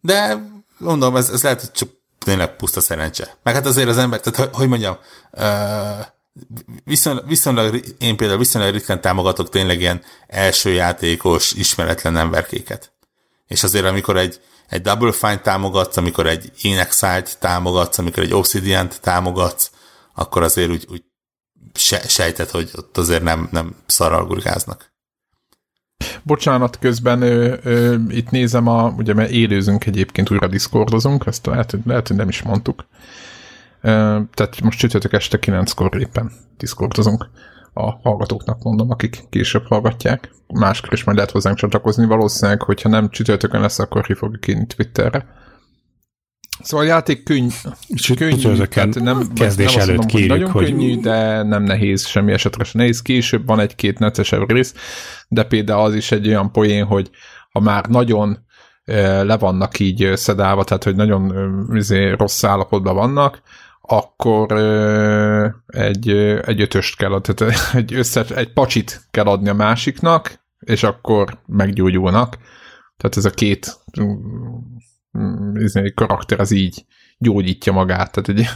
De mondom, ez, ez lehet, hogy csak tényleg puszta szerencse. Meg hát azért az ember, tehát hogy, hogy mondjam, uh, viszonylag, viszonylag, én például viszonylag ritkán támogatok tényleg ilyen első játékos, ismeretlen emberkéket. És azért, amikor egy, egy Double Fine támogatsz, amikor egy Inexile-t támogatsz, amikor egy Obsidian-t támogatsz, akkor azért úgy, úgy se, sejtett, hogy ott azért nem, nem szarral gurgáznak. Bocsánat, közben ö, ö, itt nézem, a, ugye mert élőzünk egyébként, újra diszkordozunk, ezt lehet, lehet, hogy nem is mondtuk. Tehát most csütörtök este 9-kor éppen diszkordozunk a hallgatóknak mondom, akik később hallgatják. Máskor is majd lehet hozzánk csatlakozni. Valószínűleg, hogyha nem csütörtökön lesz, akkor ki fogjuk írni Twitterre. Szóval a játék könny, könnyű, tehát nem, kezdés nem előtt mondom, kérjük, hogy nagyon hogy... könnyű, de nem nehéz, semmi esetre sem nehéz. Később van egy-két neccesebb rész, de például az is egy olyan poén, hogy ha már nagyon le vannak így szedálva, tehát hogy nagyon izé, rossz állapotban vannak, akkor egy, egy ötöst kell adni, tehát egy, össze, egy pacsit kell adni a másiknak, és akkor meggyógyulnak. Tehát ez a két mm, izé, karakter az így gyógyítja magát. Tehát egy,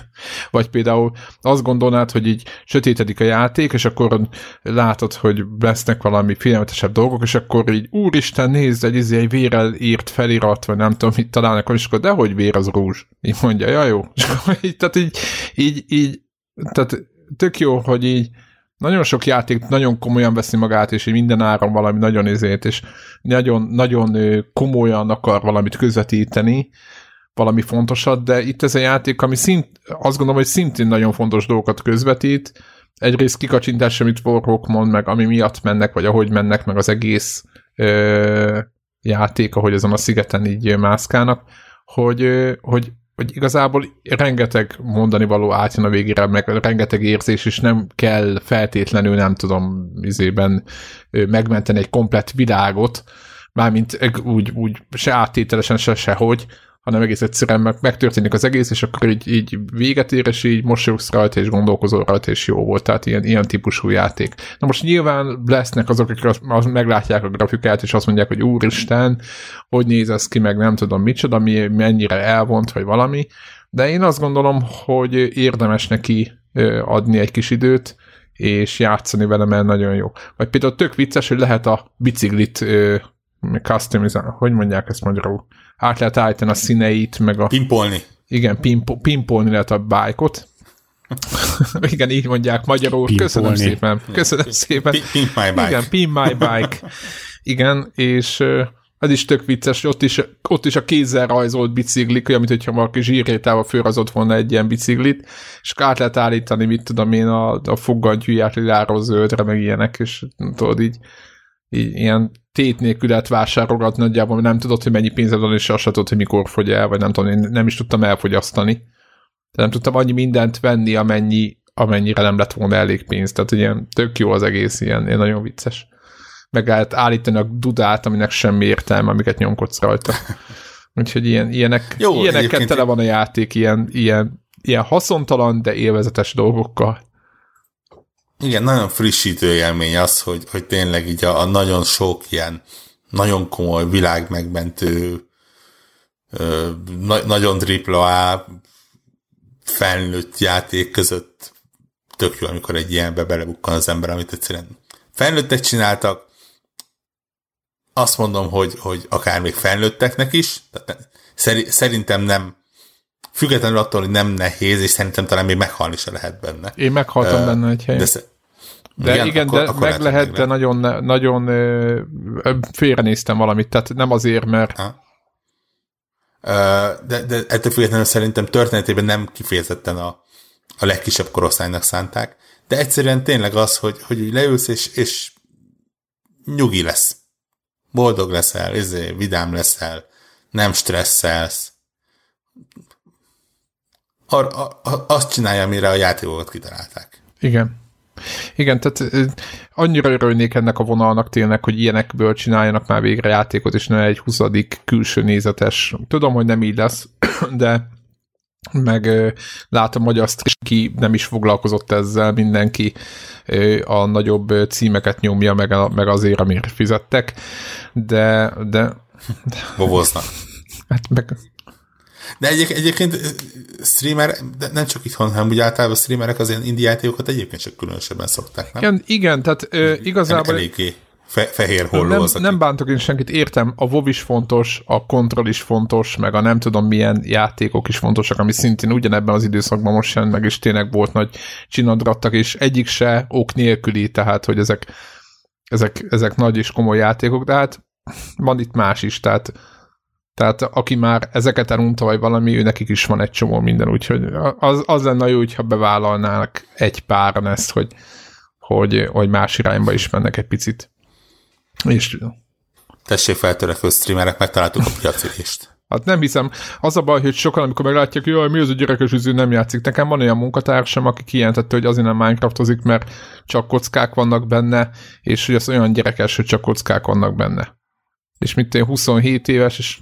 vagy például azt gondolnád, hogy így sötétedik a játék, és akkor látod, hogy lesznek valami filmetesebb dolgok, és akkor így úristen, nézd, egy, izé, egy vérel írt felirat, vagy nem tudom, mit találnak, és akkor dehogy vér az rúzs. Így mondja, ja jó. tehát így, így, így, tehát tök jó, hogy így nagyon sok játék nagyon komolyan veszi magát, és így minden áron valami nagyon izét, és nagyon, nagyon komolyan akar valamit közvetíteni, valami fontosat, de itt ez a játék, ami szint, azt gondolom, hogy szintén nagyon fontos dolgokat közvetít. Egyrészt kikacsintás, amit Warhawk mond, meg ami miatt mennek, vagy ahogy mennek, meg az egész ö, játék, ahogy ezen a szigeten így mászkálnak, hogy, ö, hogy, hogy igazából rengeteg mondani való átjön a végére, meg rengeteg érzés, és nem kell feltétlenül, nem tudom, izében megmenteni egy komplett világot, mármint úgy, úgy se áttételesen, se sehogy, hanem egész egyszerűen meg, megtörténik az egész, és akkor így, így véget ér, és így mosolyogsz rajta, és gondolkozol rajta, és jó volt. Tehát ilyen, ilyen típusú játék. Na most nyilván lesznek azok, akik az, az meglátják a grafikát, és azt mondják, hogy úristen, hogy néz ez ki, meg nem tudom micsoda, mi, mennyire elvont, vagy valami. De én azt gondolom, hogy érdemes neki adni egy kis időt, és játszani vele, mert nagyon jó. Vagy például tök vicces, hogy lehet a biciklit customizálni, hogy mondják ezt magyarul? át lehet állítani a színeit, meg a... Pimpolni. Igen, pimpo, pimpolni lehet a bájkot. Igen, így mondják magyarul. Pimpolni. Köszönöm szépen. Köszönöm szépen. Pimp my bike. Igen, pimp my bike. Igen, és ez is tök vicces, ott is, ott is a kézzel rajzolt biciklik, olyan, mint hogyha valaki zsírrétával fölrazott volna egy ilyen biciklit, és át lehet állítani, mit tudom én, a, a foggantyúját liláról zöldre, meg ilyenek, és tudod így, így ilyen tét nélkül lehet vásárolgatni, nagyjából nem tudod, hogy mennyi pénzed van, és azt tudod, hogy mikor fogy el, vagy nem tudom, én nem is tudtam elfogyasztani. De nem tudtam annyi mindent venni, amennyi, amennyire nem lett volna elég pénz. Tehát ilyen tök jó az egész, ilyen, ilyen nagyon vicces. Meg lehet állítani a dudát, aminek semmi értelme, amiket nyomkodsz rajta. Úgyhogy ilyen, ilyenek, jó, ilyenekkel tele van a játék, ilyen, ilyen, ilyen haszontalan, de élvezetes dolgokkal. Igen, nagyon frissítő élmény az, hogy, hogy tényleg így a, a nagyon sok ilyen nagyon komoly világ megmentő ö, na, nagyon tripla A felnőtt játék között tök jó, amikor egy ilyenbe belebukkan az ember, amit egyszerűen felnőttek csináltak, azt mondom, hogy, hogy akár még felnőtteknek is, tehát szerintem nem, függetlenül attól, hogy nem nehéz, és szerintem talán még meghalni se lehet benne. Én meghaltam uh, benne egy helyen. De, de igen, igen akkor, de akkor meg lehet, de nagyon, nagyon félrenéztem valamit, tehát nem azért, mert... Ha. De, de ettől függetlenül szerintem történetében nem kifejezetten a, a legkisebb korosztálynak szánták, de egyszerűen tényleg az, hogy, hogy úgy leülsz, és, és nyugi lesz. Boldog leszel, izé, vidám leszel, nem stresszelsz. Ar, a, a, azt csinálja, amire a játékokat kitalálták. Igen. Igen, tehát annyira örülnék ennek a vonalnak tényleg, hogy ilyenekből csináljanak már végre játékot, és ne egy 20. külső nézetes. Tudom, hogy nem így lesz, de meg látom, hogy azt ki nem is foglalkozott ezzel, mindenki a nagyobb címeket nyomja, meg, a, meg azért, amire fizettek, de... de Boboznak. Hát meg... De egyéb, egyébként streamer, de nem csak itthon, hanem úgy általában streamerek az ilyen indie játékokat egyébként csak különösebben szokták, nem? Igen, igen tehát ö, igazából... Eléggé fe, fehér holló nem, az, aki... nem bántok én senkit, értem, a WoW is fontos, a Control is fontos, meg a nem tudom milyen játékok is fontosak, ami szintén ugyanebben az időszakban most jelent meg, és tényleg volt nagy csinadrattak, és egyik se ok nélküli, tehát, hogy ezek, ezek, ezek nagy és komoly játékok, de hát van itt más is, tehát tehát aki már ezeket elunta, vagy valami, ő nekik is van egy csomó minden, úgyhogy az, az lenne jó, hogyha bevállalnák egy páran ezt, hogy, hogy, hogy más irányba is mennek egy picit. És... Tessék feltörekvő streamerek, megtaláltuk a piacülést. Hát nem hiszem. Az a baj, hogy sokan, amikor meglátják, hogy mi az a gyerekes üző, nem játszik. Nekem van olyan munkatársam, aki kijelentette, hogy azért nem Minecraftozik, mert csak kockák vannak benne, és hogy az olyan gyerekes, hogy csak kockák vannak benne. És mint én 27 éves, és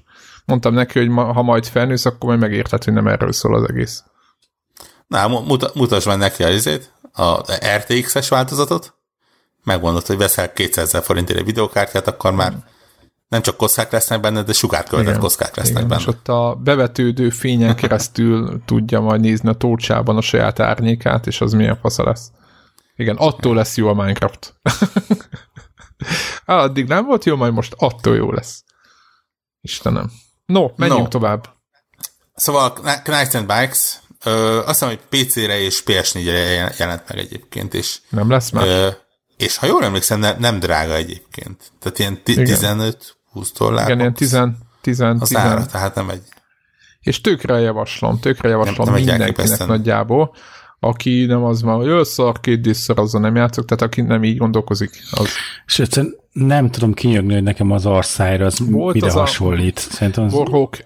mondtam neki, hogy ma, ha majd felnősz, akkor majd megérted, hogy nem erről szól az egész. Na, muta, mutasd meg neki a izét, a RTX-es változatot, megmondod, hogy veszel 200 forintért egy videokártyát, akkor már nem csak kockák lesznek benne, de sugárkövetett kockák lesznek igen, benne. És ott a bevetődő fényen keresztül tudja majd nézni a tócsában a saját árnyékát, és az milyen fasza lesz. Igen, attól lesz jó a Minecraft. Addig nem volt jó, majd most attól jó lesz. Istenem. No, menjünk no. tovább. Szóval Knights and Bikes, ö, azt hiszem, hogy PC-re és PS4-re jelent meg egyébként, és nem lesz már. Ö, és ha jól emlékszem, ne, nem drága egyébként. Tehát ilyen 15-20 dollár. Igen, ilyen 10, 10, az 10. Ára, tehát nem egy... És tökre javaslom, tökre javaslom nem, nem mindenkinek nagyjából, aki nem az van, hogy összar két diszszer, azzal nem játszok, tehát aki nem így gondolkozik. Az... És egyszerűen nem tudom kinyögni, hogy nekem az arszájra az Volt mire az hasonlít. Szerintem az... Warhawk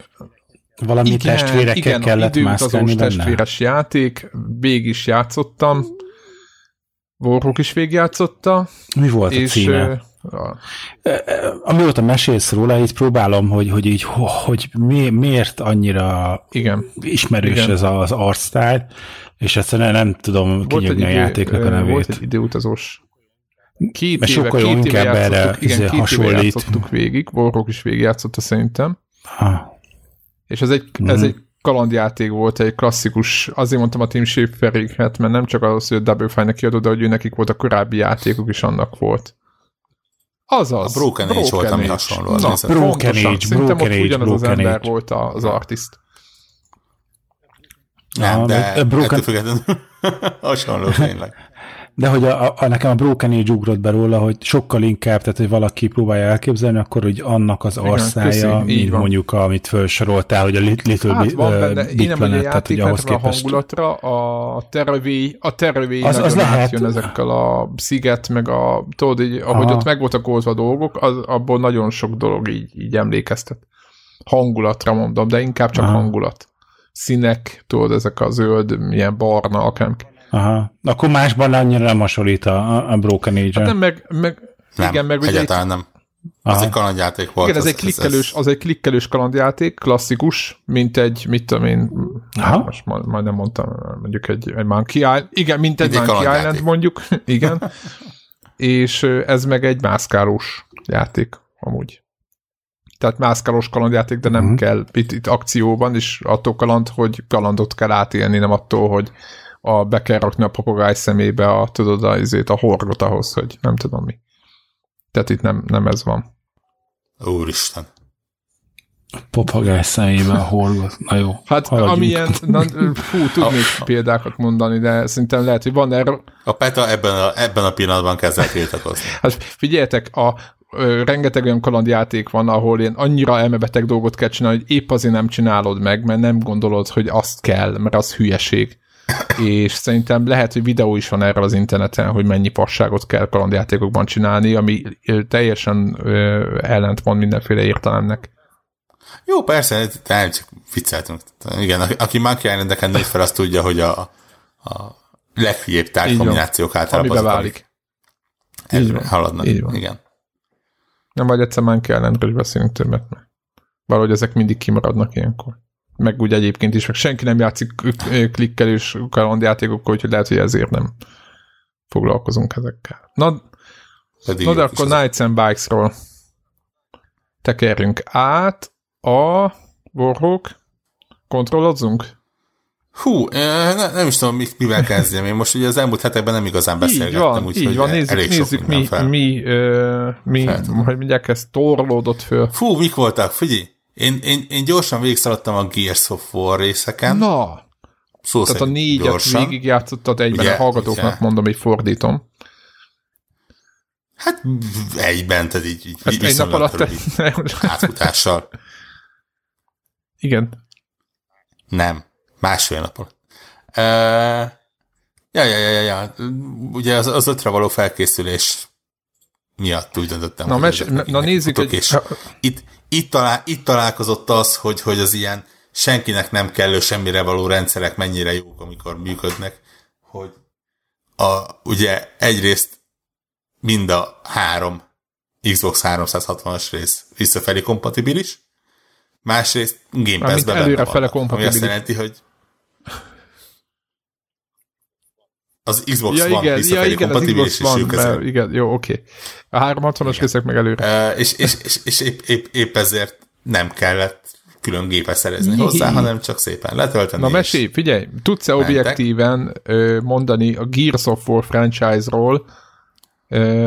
valami igen, testvérekkel igen, kellett mászkálni benne. testvéres játék, végig is játszottam, Warhawk is végigjátszotta. Mi volt és, a címe? A... Amióta mesélsz róla, így próbálom, hogy, hogy így, hogy mi, miért annyira Igen. ismerős Igen. ez az arcstyle, és egyszerűen nem tudom kinyögni a játéknak a nevét. Volt egy időutazós Két Mert éve, sokkal két inkább éve erre igen, két hasonlít. Éve játszottuk végig, Warhawk is végigjátszotta szerintem. Ha. És ez egy, ez mhm. egy kalandjáték volt, egy klasszikus, azért mondtam a Team Schaeferéket, mert nem csak az, hogy a Double Fine kiadó, de hogy ő nekik volt a korábbi játékok is annak volt. Azaz. A Broken, Broken Age volt, ami hasonló. Na, Broken Age, Broken Age, ugyanaz Broken az ember volt az artist. Nem, de Broken... függetlenül hasonló tényleg. De hogy a, a, nekem a Broken Age ugrott be róla, hogy sokkal inkább, tehát hogy valaki próbálja elképzelni, akkor hogy annak az arszája, mint van. mondjuk, amit felsoroltál, hogy a Little hát, Big Planet, nem tehát hogy ahhoz képest... A hangulatra, a terövé, a terövé az, az lehet. jön ezekkel a sziget, meg a, tudod, így, ahogy Aha. ott meg voltak oldva a dolgok, az, abból nagyon sok dolog így, így emlékeztet. Hangulatra mondom, de inkább csak Aha. hangulat. Színek, tudod, ezek a zöld, ilyen barna, akár Aha. Akkor másban annyira nem hasonlít a, a Broken Age-re. Hát nem, meg, meg nem, igen, meg egyáltalán nem. Az Aha. egy kalandjáték volt. Igen, ez, ez egy klikkelős, ez, az egy klikkelős kalandjáték, klasszikus, mint egy, mit tudom én, Aha. most majd nem mondtam, mondjuk egy, egy Monkey Island, igen, mint egy, egy Monkey Island mondjuk, igen, és ez meg egy mászkálós játék, amúgy. Tehát mászkálós kalandjáték, de nem uh-huh. kell itt, itt akcióban, és attól kaland, hogy kalandot kell átélni, nem attól, hogy a, be kell rakni a papagáj szemébe a, tudod, a, izét, a horgot ahhoz, hogy nem tudom mi. Tehát itt nem, nem ez van. Úristen. A papagáj szemébe a horgot. Na jó, Hát haladjunk. amilyen, na, fú, tudnék a, példákat mondani, de szerintem lehet, hogy van erről. A PETA ebben a, ebben a pillanatban kezd el tiltakozni. Hát figyeljetek, a, rengeteg olyan kalandjáték van, ahol ilyen annyira elmebeteg dolgot kell csinálni, hogy épp azért nem csinálod meg, mert nem gondolod, hogy azt kell, mert az hülyeség és szerintem lehet, hogy videó is van erről az interneten, hogy mennyi passágot kell kalandjátékokban csinálni, ami teljesen ellentmond mindenféle értelemnek. Jó, persze, nem csak vicceltünk. Igen, aki Monkey Island-eken néz fel, azt tudja, hogy a, a leghülyébb tárgykombinációk általában azok, válik. Így haladnak. Így van. Igen. Nem vagy egyszer Monkey Islandről is beszélünk többet, mert valahogy ezek mindig kimaradnak ilyenkor meg úgy egyébként is, meg senki nem játszik klikkelős kalandjátékokkal, úgyhogy lehet, hogy ezért nem foglalkozunk ezekkel. Na, Pedig na de akkor Knights and Bikes-ról tekerjünk át a Warhawk, kontrollozzunk? Hú, ne, nem is tudom, mivel kezdjem. Én most ugye az elmúlt hetekben nem igazán beszélgettem, így van, így van, nézzük, elég nézzük mi, fel. mi, uh, mi, hogy mindjárt ez torlódott föl. Fú, mik voltak? Figyelj, én, én, én gyorsan végigszaladtam a Gears of War részeken. Na, Szó Tehát a négyet gyorsan. végigjátszottad egyben, ugye, a hallgatóknak ugye. mondom, hogy fordítom. Hát egyben, tehát így, így hát egy nap alatt átfutással. Igen. Nem, másfél nap alatt. Uh, ja, ja, ja, ja, ja. Ugye az, az ötre való felkészülés miatt úgy döntöttem. Na, mes- na, na nézzük, hogy... És itt, itt, talál, itt találkozott az, hogy, hogy az ilyen senkinek nem kellő semmire való rendszerek mennyire jók, amikor működnek, hogy a, ugye egyrészt mind a három Xbox 360-as rész visszafelé kompatibilis, másrészt Game Pass-ben előre fele kompatibilis. Ami azt jelenti, hogy az Xbox ja, One igen, visszafelé ja, igen, kompatibilis, és ők ezért. Igen, jó, oké. Okay. A 360-as részek meg előre. Uh, és, és, és, és épp, épp, épp ezért nem kellett külön gépet szerezni hozzá, hanem csak szépen letölteni. Na mesélj, figyelj, tudsz-e objektíven mondani a Gears of War franchise-ról,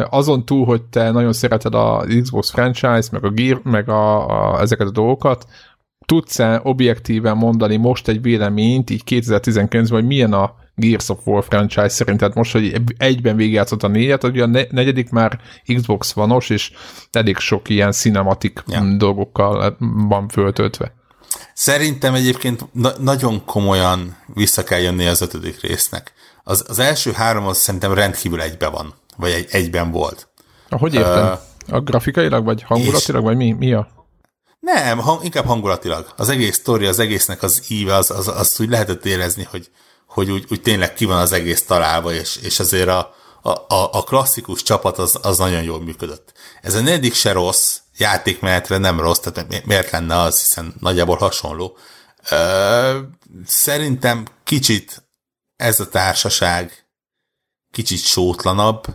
azon túl, hogy te nagyon szereted a Xbox franchise, meg a Gear, meg a, a, ezeket a dolgokat, tudsz-e objektíven mondani most egy véleményt, így 2019-ben, hogy milyen a Gears of War franchise szerinted most, hogy egyben végigjátszott a négyet, ugye a negyedik már Xbox vanos, és elég sok ilyen cinematik ja. dolgokkal van föltöltve. Szerintem egyébként na- nagyon komolyan vissza kell jönni az ötödik résznek. Az, az első három az szerintem rendkívül egybe van, vagy egy, egyben volt. Hogy értem? Uh, a grafikailag, vagy hangulatilag, vagy mi, mi a? Nem, hang, inkább hangulatilag. Az egész sztori, az egésznek az íve, az, az, az úgy lehetett érezni, hogy, hogy úgy, úgy tényleg ki van az egész találva, és, és azért a, a, a klasszikus csapat az, az nagyon jól működött. Ez a negyedik se rossz, játékmenetre nem rossz, tehát miért lenne az, hiszen nagyjából hasonló. Ö, szerintem kicsit ez a társaság kicsit sótlanabb,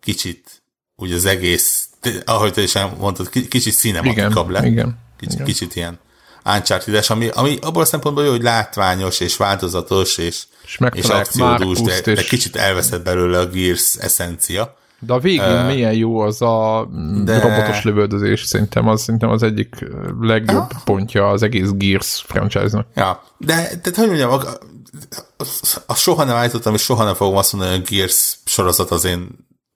kicsit úgy az egész, ahogy te is mondtad, kicsit színematikabb lett. Igen, kicsit, igen. kicsit ilyen uncharted ami, ami abból a szempontból jó, hogy látványos és változatos és, és, és akciódús, de, de kicsit elveszett belőle a Gears eszencia. De a végén uh, milyen jó az a de... robotos lövöldözés, szerintem az, szerintem az egyik legjobb ah. pontja az egész Gears franchise-nak. Ja, de, de hogy mondjam, a, a, a soha nem állítottam, és soha nem fogom azt mondani, hogy a Gears sorozat az én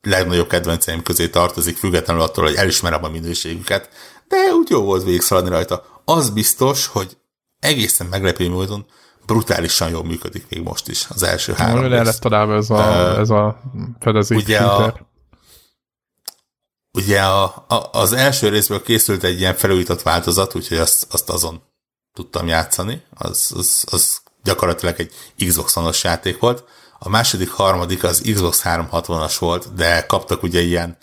legnagyobb kedvenceim közé tartozik, függetlenül attól, hogy elismerem a minőségüket, de úgy jó volt végigszaladni rajta. Az biztos, hogy egészen meglepő módon brutálisan jól működik még most is az első három. Nagyon el lett találva ez a, uh, ez a fedezék ugye a, ugye a, a, az első részből készült egy ilyen felújított változat, úgyhogy azt, azt azon tudtam játszani. Az, az, az gyakorlatilag egy Xbox One-os játék volt. A második, harmadik az Xbox 360-as volt, de kaptak ugye ilyen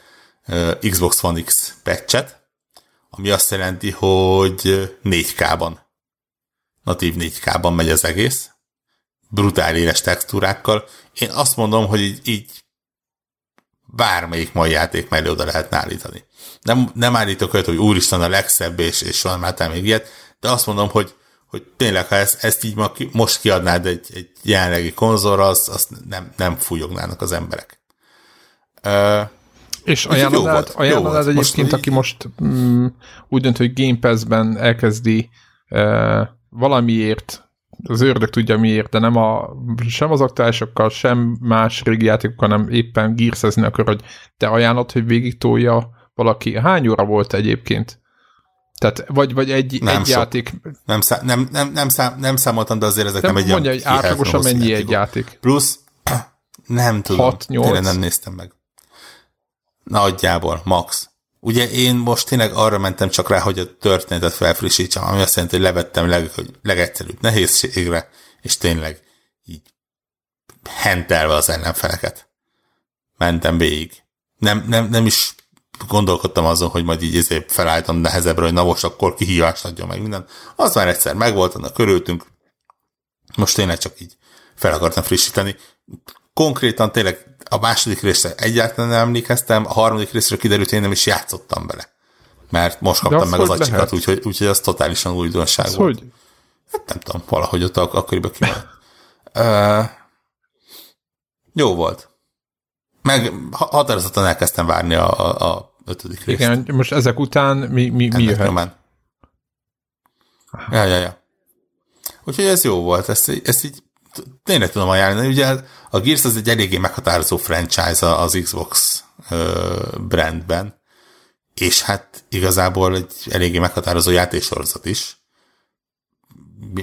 Xbox One X patchet, ami azt jelenti, hogy 4K-ban, natív 4K-ban megy az egész, brutál éles textúrákkal. Én azt mondom, hogy így, így bármelyik mai játék mellé oda lehetne állítani. Nem, nem állítok olyat, hogy úristen a legszebb, és, és van már még ilyet, de azt mondom, hogy, hogy tényleg, ha ezt, ezt így ma, most kiadnád egy, egy jelenlegi konzolra, azt, azt nem, nem fújognának az emberek. Uh, és ajánlanád, ajánlanád egyébként, aki most mm, úgy dönt, hogy Game Pass-ben elkezdi uh, valamiért az ördög tudja miért, de nem a, sem az aktuálisokkal, sem más régi játékokkal, nem éppen gírszezni akar, hogy te ajánlod, hogy végig tolja valaki. Hány óra volt egyébként? Tehát, vagy, vagy egy, nem egy sok. játék. Nem, szá, nem, nem, nem, szám, nem számoltam, de azért ezek nem, nem egy mondja, hogy átlagosan mennyi játékok. egy játék. Plusz, nem tudom. 6, 8. Tényleg nem néztem meg. Nagyjából, max. Ugye én most tényleg arra mentem csak rá, hogy a történetet felfrissítsem, ami azt jelenti, hogy levettem leg, hogy legegyszerűbb nehézségre, és tényleg így hentelve az ellenfeleket. Mentem végig. Nem, nem, nem is gondolkodtam azon, hogy majd így ezért felállítom nehezebbre, hogy na most akkor kihívást adjon meg minden. Az már egyszer megvolt, annak körültünk. Most tényleg csak így fel akartam frissíteni. Konkrétan tényleg a második részre egyáltalán nem emlékeztem, a harmadik részre kiderült, hogy én nem is játszottam bele. mert most kaptam meg az acsikat, úgyhogy, úgyhogy az totálisan újdonság az volt. hogy? Hát nem tudom, valahogy ott ak- akkoriban kimaradt. uh, jó volt. Meg határozottan elkezdtem várni a, a, a ötödik részt. Igen, most ezek után mi, mi, mi jöhet? Nyomán. Ja, ja, ja. Úgyhogy ez jó volt, ezt, ezt így tényleg tudom ajánlani. Ugye a Gears az egy eléggé meghatározó franchise az Xbox brandben, és hát igazából egy eléggé meghatározó játéksorozat is.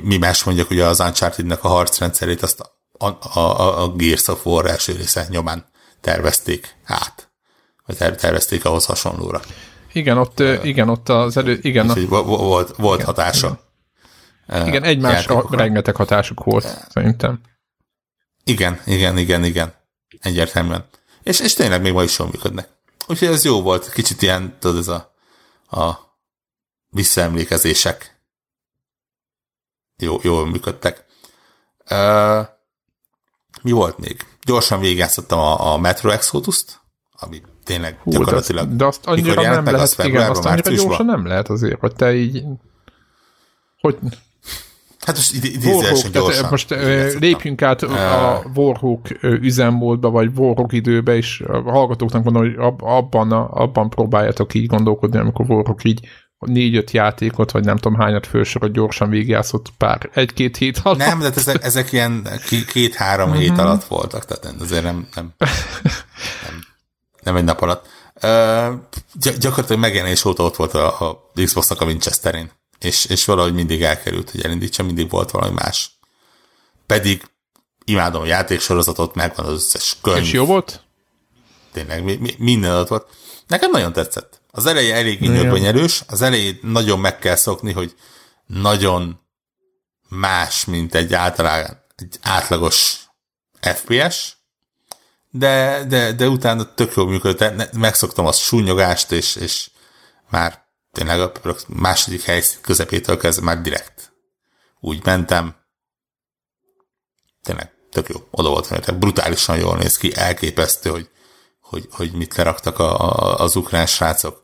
Mi más mondjuk, ugye az Uncharted-nek a harcrendszerét azt a, a, a, a Gears of War első része nyomán tervezték át. Vagy tervezték ahhoz hasonlóra. Igen, ott, igen, ott az elő, igen. Úgyhogy volt, volt igen, hatása. Igen, igen egymásra rengeteg hatásuk volt, uh, szerintem. Igen, igen, igen, igen. Egyértelműen. És, és tényleg még ma is jól működnek. Úgyhogy ez jó volt, kicsit ilyen, tudod, ez a, a visszaemlékezések jó, jól működtek. Uh, mi volt még? Gyorsan végigjátszottam a, a Metro Exodus-t, ami tényleg Hú, gyakorlatilag... De azt, de azt annyira nem meg, lehet, igen, azt annyira gyorsan nem lehet azért, hogy te így... Hogy... Hát most idézősen gyorsan. Most lépjünk át a Warhawk üzemmódba, vagy Warhawk időbe, és a hallgatóknak mondom, hogy abban, abban próbáljátok így gondolkodni, amikor Warhawk így négy-öt játékot, vagy nem tudom hányat fősorot gyorsan végigjátszott pár, egy-két hét alatt. Nem, de ezek, ezek ilyen két-három hét mhm. alatt voltak, tehát azért nem, nem, nem, nem egy nap alatt. Uh, gyakorlatilag megjelenés óta ott volt a, a Xbox-nak a Winchesterin, és, és valahogy mindig elkerült, hogy elindítsa, mindig volt valami más. Pedig imádom a játéksorozatot, megvan az összes könyv. És jó volt? Tényleg, mi, mi, minden ott volt. Nekem nagyon tetszett. Az eleje elég nyögönyelős, az elején nagyon meg kell szokni, hogy nagyon más, mint egy általán egy átlagos FPS, de, de, de utána tök jól működött, megszoktam azt súnyogást, és, és már tényleg a második helyszín közepétől kezdve már direkt úgy mentem. Tényleg tök jó, oda volt mert brutálisan jól néz ki, elképesztő, hogy, hogy, hogy mit leraktak a, a, az ukrán srácok.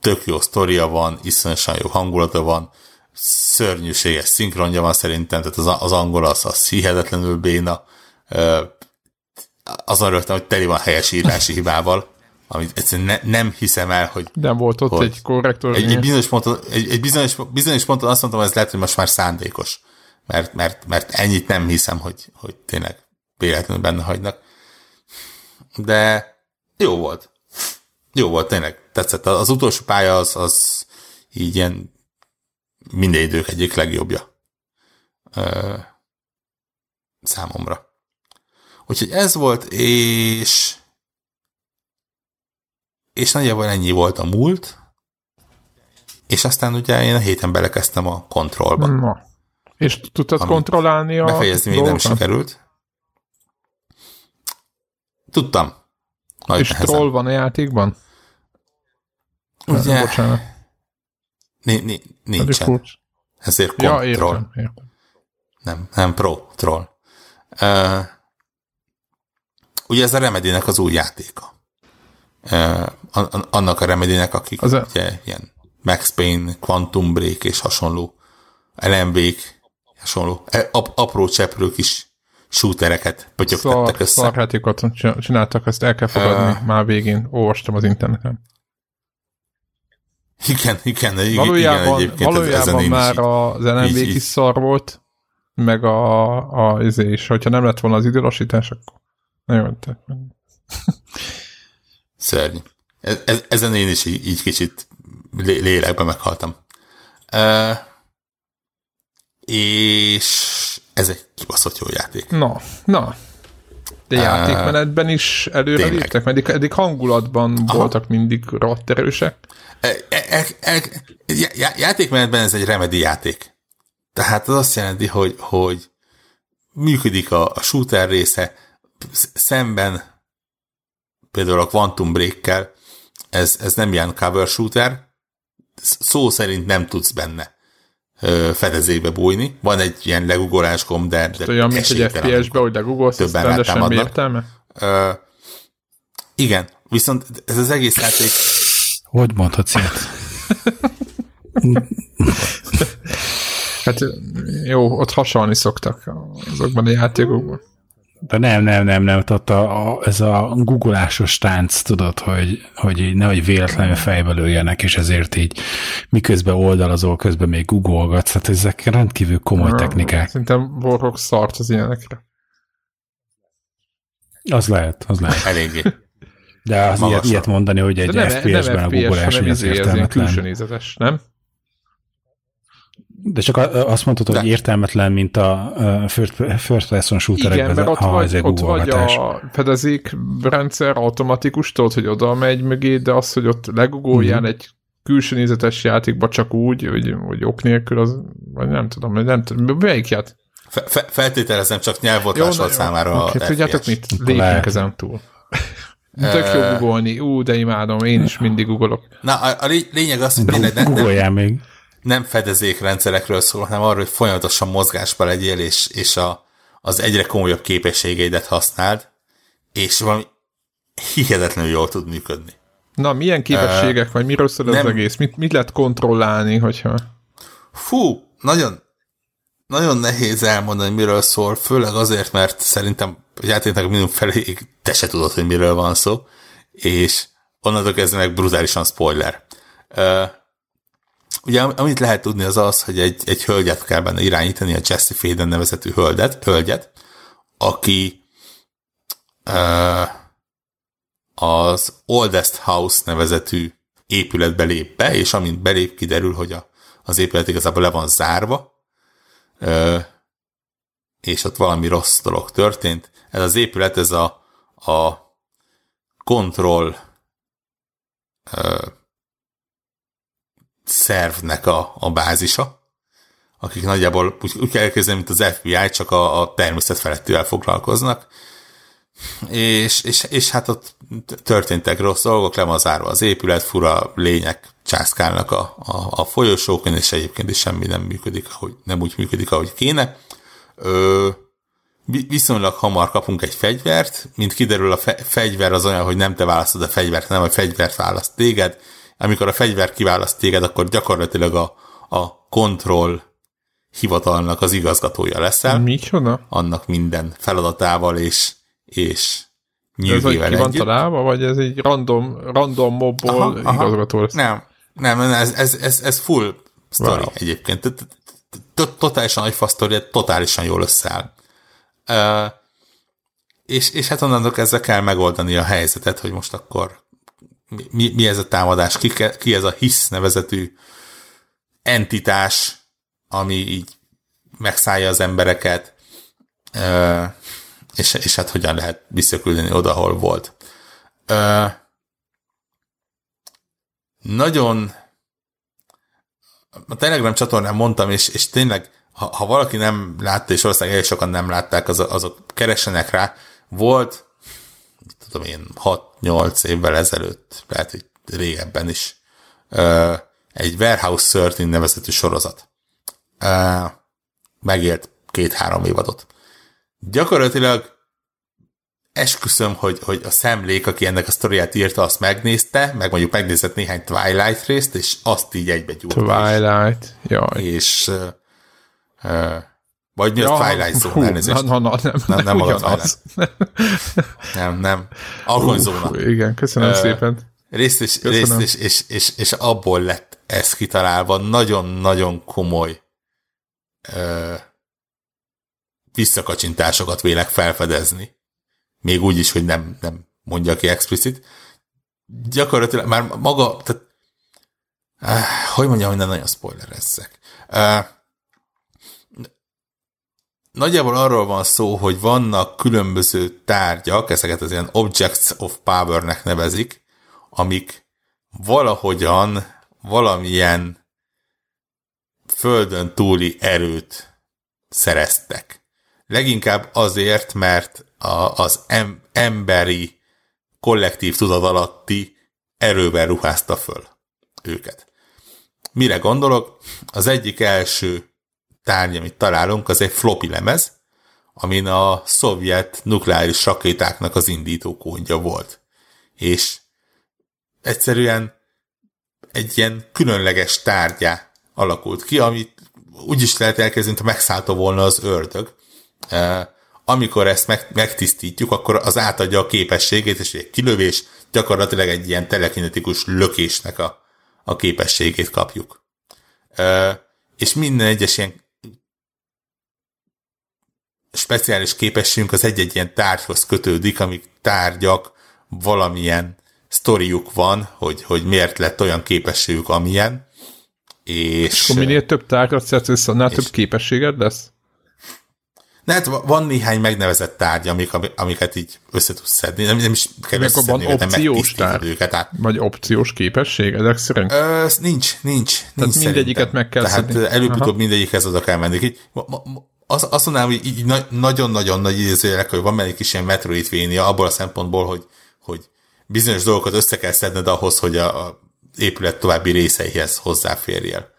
Tök jó sztoria van, iszonyosan jó hangulata van, szörnyűséges szinkronja van szerintem, tehát az, az angol az, az hihetetlenül béna azon rögtön, hogy teli van helyesírási hibával, amit egyszerűen ne, nem hiszem el, hogy... Nem volt ott egy korrektor. Egy, egy, bizonyos ponton, egy, egy bizonyos, bizonyos ponton azt mondtam, hogy ez lehet, hogy most már szándékos. Mert, mert, mert ennyit nem hiszem, hogy, hogy tényleg véletlenül benne hagynak. De jó volt. Jó volt, tényleg. Tetszett. Az utolsó pálya az, az így ilyen minden idők egyik legjobbja. Számomra. Úgyhogy ez volt, és és nagyjából ennyi volt a múlt, és aztán ugye én a héten belekezdtem a kontrollba. Na. És tudtad kontrollálni a Befejezni még nem sikerült. Tudtam. Nagy és nehezen. troll van a játékban? Ugye, Bocsánat. Ni, ni, nincsen. Ezért kontroll. Ja, értem, értem. Nem, nem pro, troll. Uh, Ugye ez a Remedy-nek az új játéka. Annak a Remedy-nek, akik az a... ugye ilyen Max Payne, Quantum Break és hasonló LMB-k, hasonló e, ap, apró cseprők is shootereket pötyögtettek össze. Szarjátékot csináltak, ezt el kell fogadni uh, már végén. Olvastam az interneten. Igen, igen, igen, valójában, igen valójában ezen már az LMB is szar volt, meg a, a, a is, hogyha nem lett volna az időlassítás, akkor nagyon te. Szörny. Ez, ez, ezen én is így, így kicsit lélekbe meghaltam. Uh, és ez egy kibaszott jó játék. Na, na. De játékmenetben is előre léptek, mert eddig hangulatban Aha. voltak mindig rohadt erősek. E, e, e, e, játékmenetben ez egy remedi játék. Tehát az azt jelenti, hogy, hogy működik a, a shooter része, szemben például a Quantum Break-kel, ez, ez nem ilyen cover shooter, szó szerint nem tudsz benne ö, fedezékbe bújni. Van egy ilyen legugolás gomb, de, de olyan, mint egy FPS-be, hogy legugolsz, többen de semmi értelme? Ö, igen, viszont ez az egész játék... Hogy mondhatsz ilyet? hát jó, ott hasonlni szoktak azokban a játékokban. De nem, nem, nem, nem, tehát a, a, ez a googleásos tánc, tudod, hogy, hogy így nehogy véletlenül fejbe lőjenek, és ezért így miközben oldalazol, közben még googolgatsz, tehát ezek rendkívül komoly technikák. Szerintem Warhawk szart az ilyenekre. Az lehet, az lehet. Eléggé. De az ilyet, ilyet mondani, hogy egy FPS-ben a googolás mi az értelmetlen. Ez külső nem? De csak azt mondtad, hogy De. értelmetlen, mint a first person shooterekben, Igen, mert ott ha vagy, ott vagy a fedezék rendszer automatikus, tudod, hogy oda megy mögé, de az, hogy ott legugoljál mm. egy külső nézetes játékba csak úgy, hogy, hogy ok nélkül, az, vagy nem tudom, nem tudom, melyik ját? Fe, feltételezem, csak nyelvvotlás volt számára okay, a Tudjátok mit? Lépjünk ezen túl. Tök jó googolni. Ú, de imádom, én is mindig googolok. Na, a, a lényeg az, hogy tényleg nem, még. Nem fedezékrendszerekről szól, hanem arról, hogy folyamatosan mozgásba legyél, és, és a, az egyre komolyabb képességeidet használd, és valami hihetetlenül jól tud működni. Na, milyen képességek, uh, vagy miről szól az egész? Mit, mit lehet kontrollálni, hogyha... Fú, nagyon, nagyon nehéz elmondani, miről szól, főleg azért, mert szerintem a játéknak minimum felé te se tudod, hogy miről van szó, és onnantól kezdve meg brutálisan spoiler. Uh, ugye amit lehet tudni az az, hogy egy, egy hölgyet kell benne irányítani, a Jesse Faden nevezetű hölgyet, hölgyet aki uh, az Oldest House nevezetű épületbe lép be, és amint belép, kiderül, hogy a, az épület igazából le van zárva, és ott valami rossz dolog történt. Ez az épület, ez a, a kontroll szervnek a, a bázisa, akik nagyjából úgy, úgy kell elkezdeni, mint az FBI, csak a, a természet felettivel foglalkoznak. És, és, és hát ott történtek rossz dolgok, le van zárva az épület, fura lények császkálnak a, a, a folyosókon, és egyébként is semmi nem működik, ahogy, nem úgy működik, ahogy kéne. Ö, viszonylag hamar kapunk egy fegyvert, mint kiderül a fe, fegyver az olyan, hogy nem te választod a fegyvert, hanem a fegyvert választ téged. Amikor a fegyver kiválaszt téged, akkor gyakorlatilag a, a kontroll hivatalnak az igazgatója leszel. Micsoda? Annak minden feladatával és, és nyűgével Ez ki van találva, vagy ez egy random, random mobból aha, igazgató lesz? Nem, nem, ez, ez, ez, ez full story wow. egyébként. Totálisan nagy fasztori, totálisan jól összeáll. Uh, és, és hát onnantól kezdve kell megoldani a helyzetet, hogy most akkor mi, mi ez a támadás, ki, ki ez a hisz nevezetű entitás, ami így megszállja az embereket, és, és hát hogyan lehet visszaküldeni oda, ahol volt. Nagyon a Telegram csatornán mondtam, és, és tényleg, ha, ha valaki nem látta, és valószínűleg elég sokan nem látták, az, azok keresenek rá. Volt, tudom én, 6-8 évvel ezelőtt, lehet, hogy régebben is, egy Warehouse 13 nevezetű sorozat. Megért két-három évadot. Gyakorlatilag esküszöm, hogy, hogy a szemlék, aki ennek a sztoriát írta, azt megnézte, meg mondjuk megnézett néhány Twilight részt, és azt így egybe gyújt. Twilight, jaj. És uh, uh, vagy mi ja, a Twilight Zone, elnézést. Na, na, na, nem, nem, nem, nem ugyanaz. nem, nem. Alkonyzóna. Igen, köszönöm uh, szépen. Részt, és, részt és, és, és, és, abból lett ez kitalálva. Nagyon-nagyon komoly uh, visszakacsintásokat vélek felfedezni még úgy is, hogy nem, nem mondja ki explicit. Gyakorlatilag már maga, tehát, uh, hogy mondjam, hogy nem nagyon spoilerezzek. Uh, nagyjából arról van szó, hogy vannak különböző tárgyak, ezeket az ilyen objects of power-nek nevezik, amik valahogyan valamilyen földön túli erőt szereztek. Leginkább azért, mert a, az em, emberi kollektív tudat alatti erővel ruházta föl őket. Mire gondolok? Az egyik első tárgy, amit találunk, az egy floppy lemez, amin a szovjet nukleáris rakétáknak az indító kódja volt. És egyszerűen egy ilyen különleges tárgyá alakult ki, amit úgy is lehet elkezdeni, ha megszállta volna az ördög. Amikor ezt meg, megtisztítjuk, akkor az átadja a képességét, és egy kilövés gyakorlatilag egy ilyen telekinetikus lökésnek a, a képességét kapjuk. És minden egyes ilyen speciális képességünk az egy-egy ilyen tárgyhoz kötődik, amik tárgyak, valamilyen sztoriuk van, hogy, hogy miért lett olyan képességük, amilyen. És, és akkor minél több tárgyat szerzesz, annál több képességed lesz? Ne, hát van néhány megnevezett tárgy, amik, amiket így össze tudsz szedni. Nem, nem is kell összeszedni őket, opciós tárgy, őket. Át. Vagy opciós képesség ezek szerint? Ö, nincs, nincs. Tehát nincs mindegyiket meg kell Tehát szedni. előbb-utóbb mindegyikhez oda kell menni. Így, ma, ma, az, azt mondanám, hogy így nagyon-nagyon nagy idézőjelek, hogy van egy kis ilyen Metroidvania abból a szempontból, hogy, hogy bizonyos dolgokat össze kell szedned ahhoz, hogy a, a épület további részeihez hozzáférjél.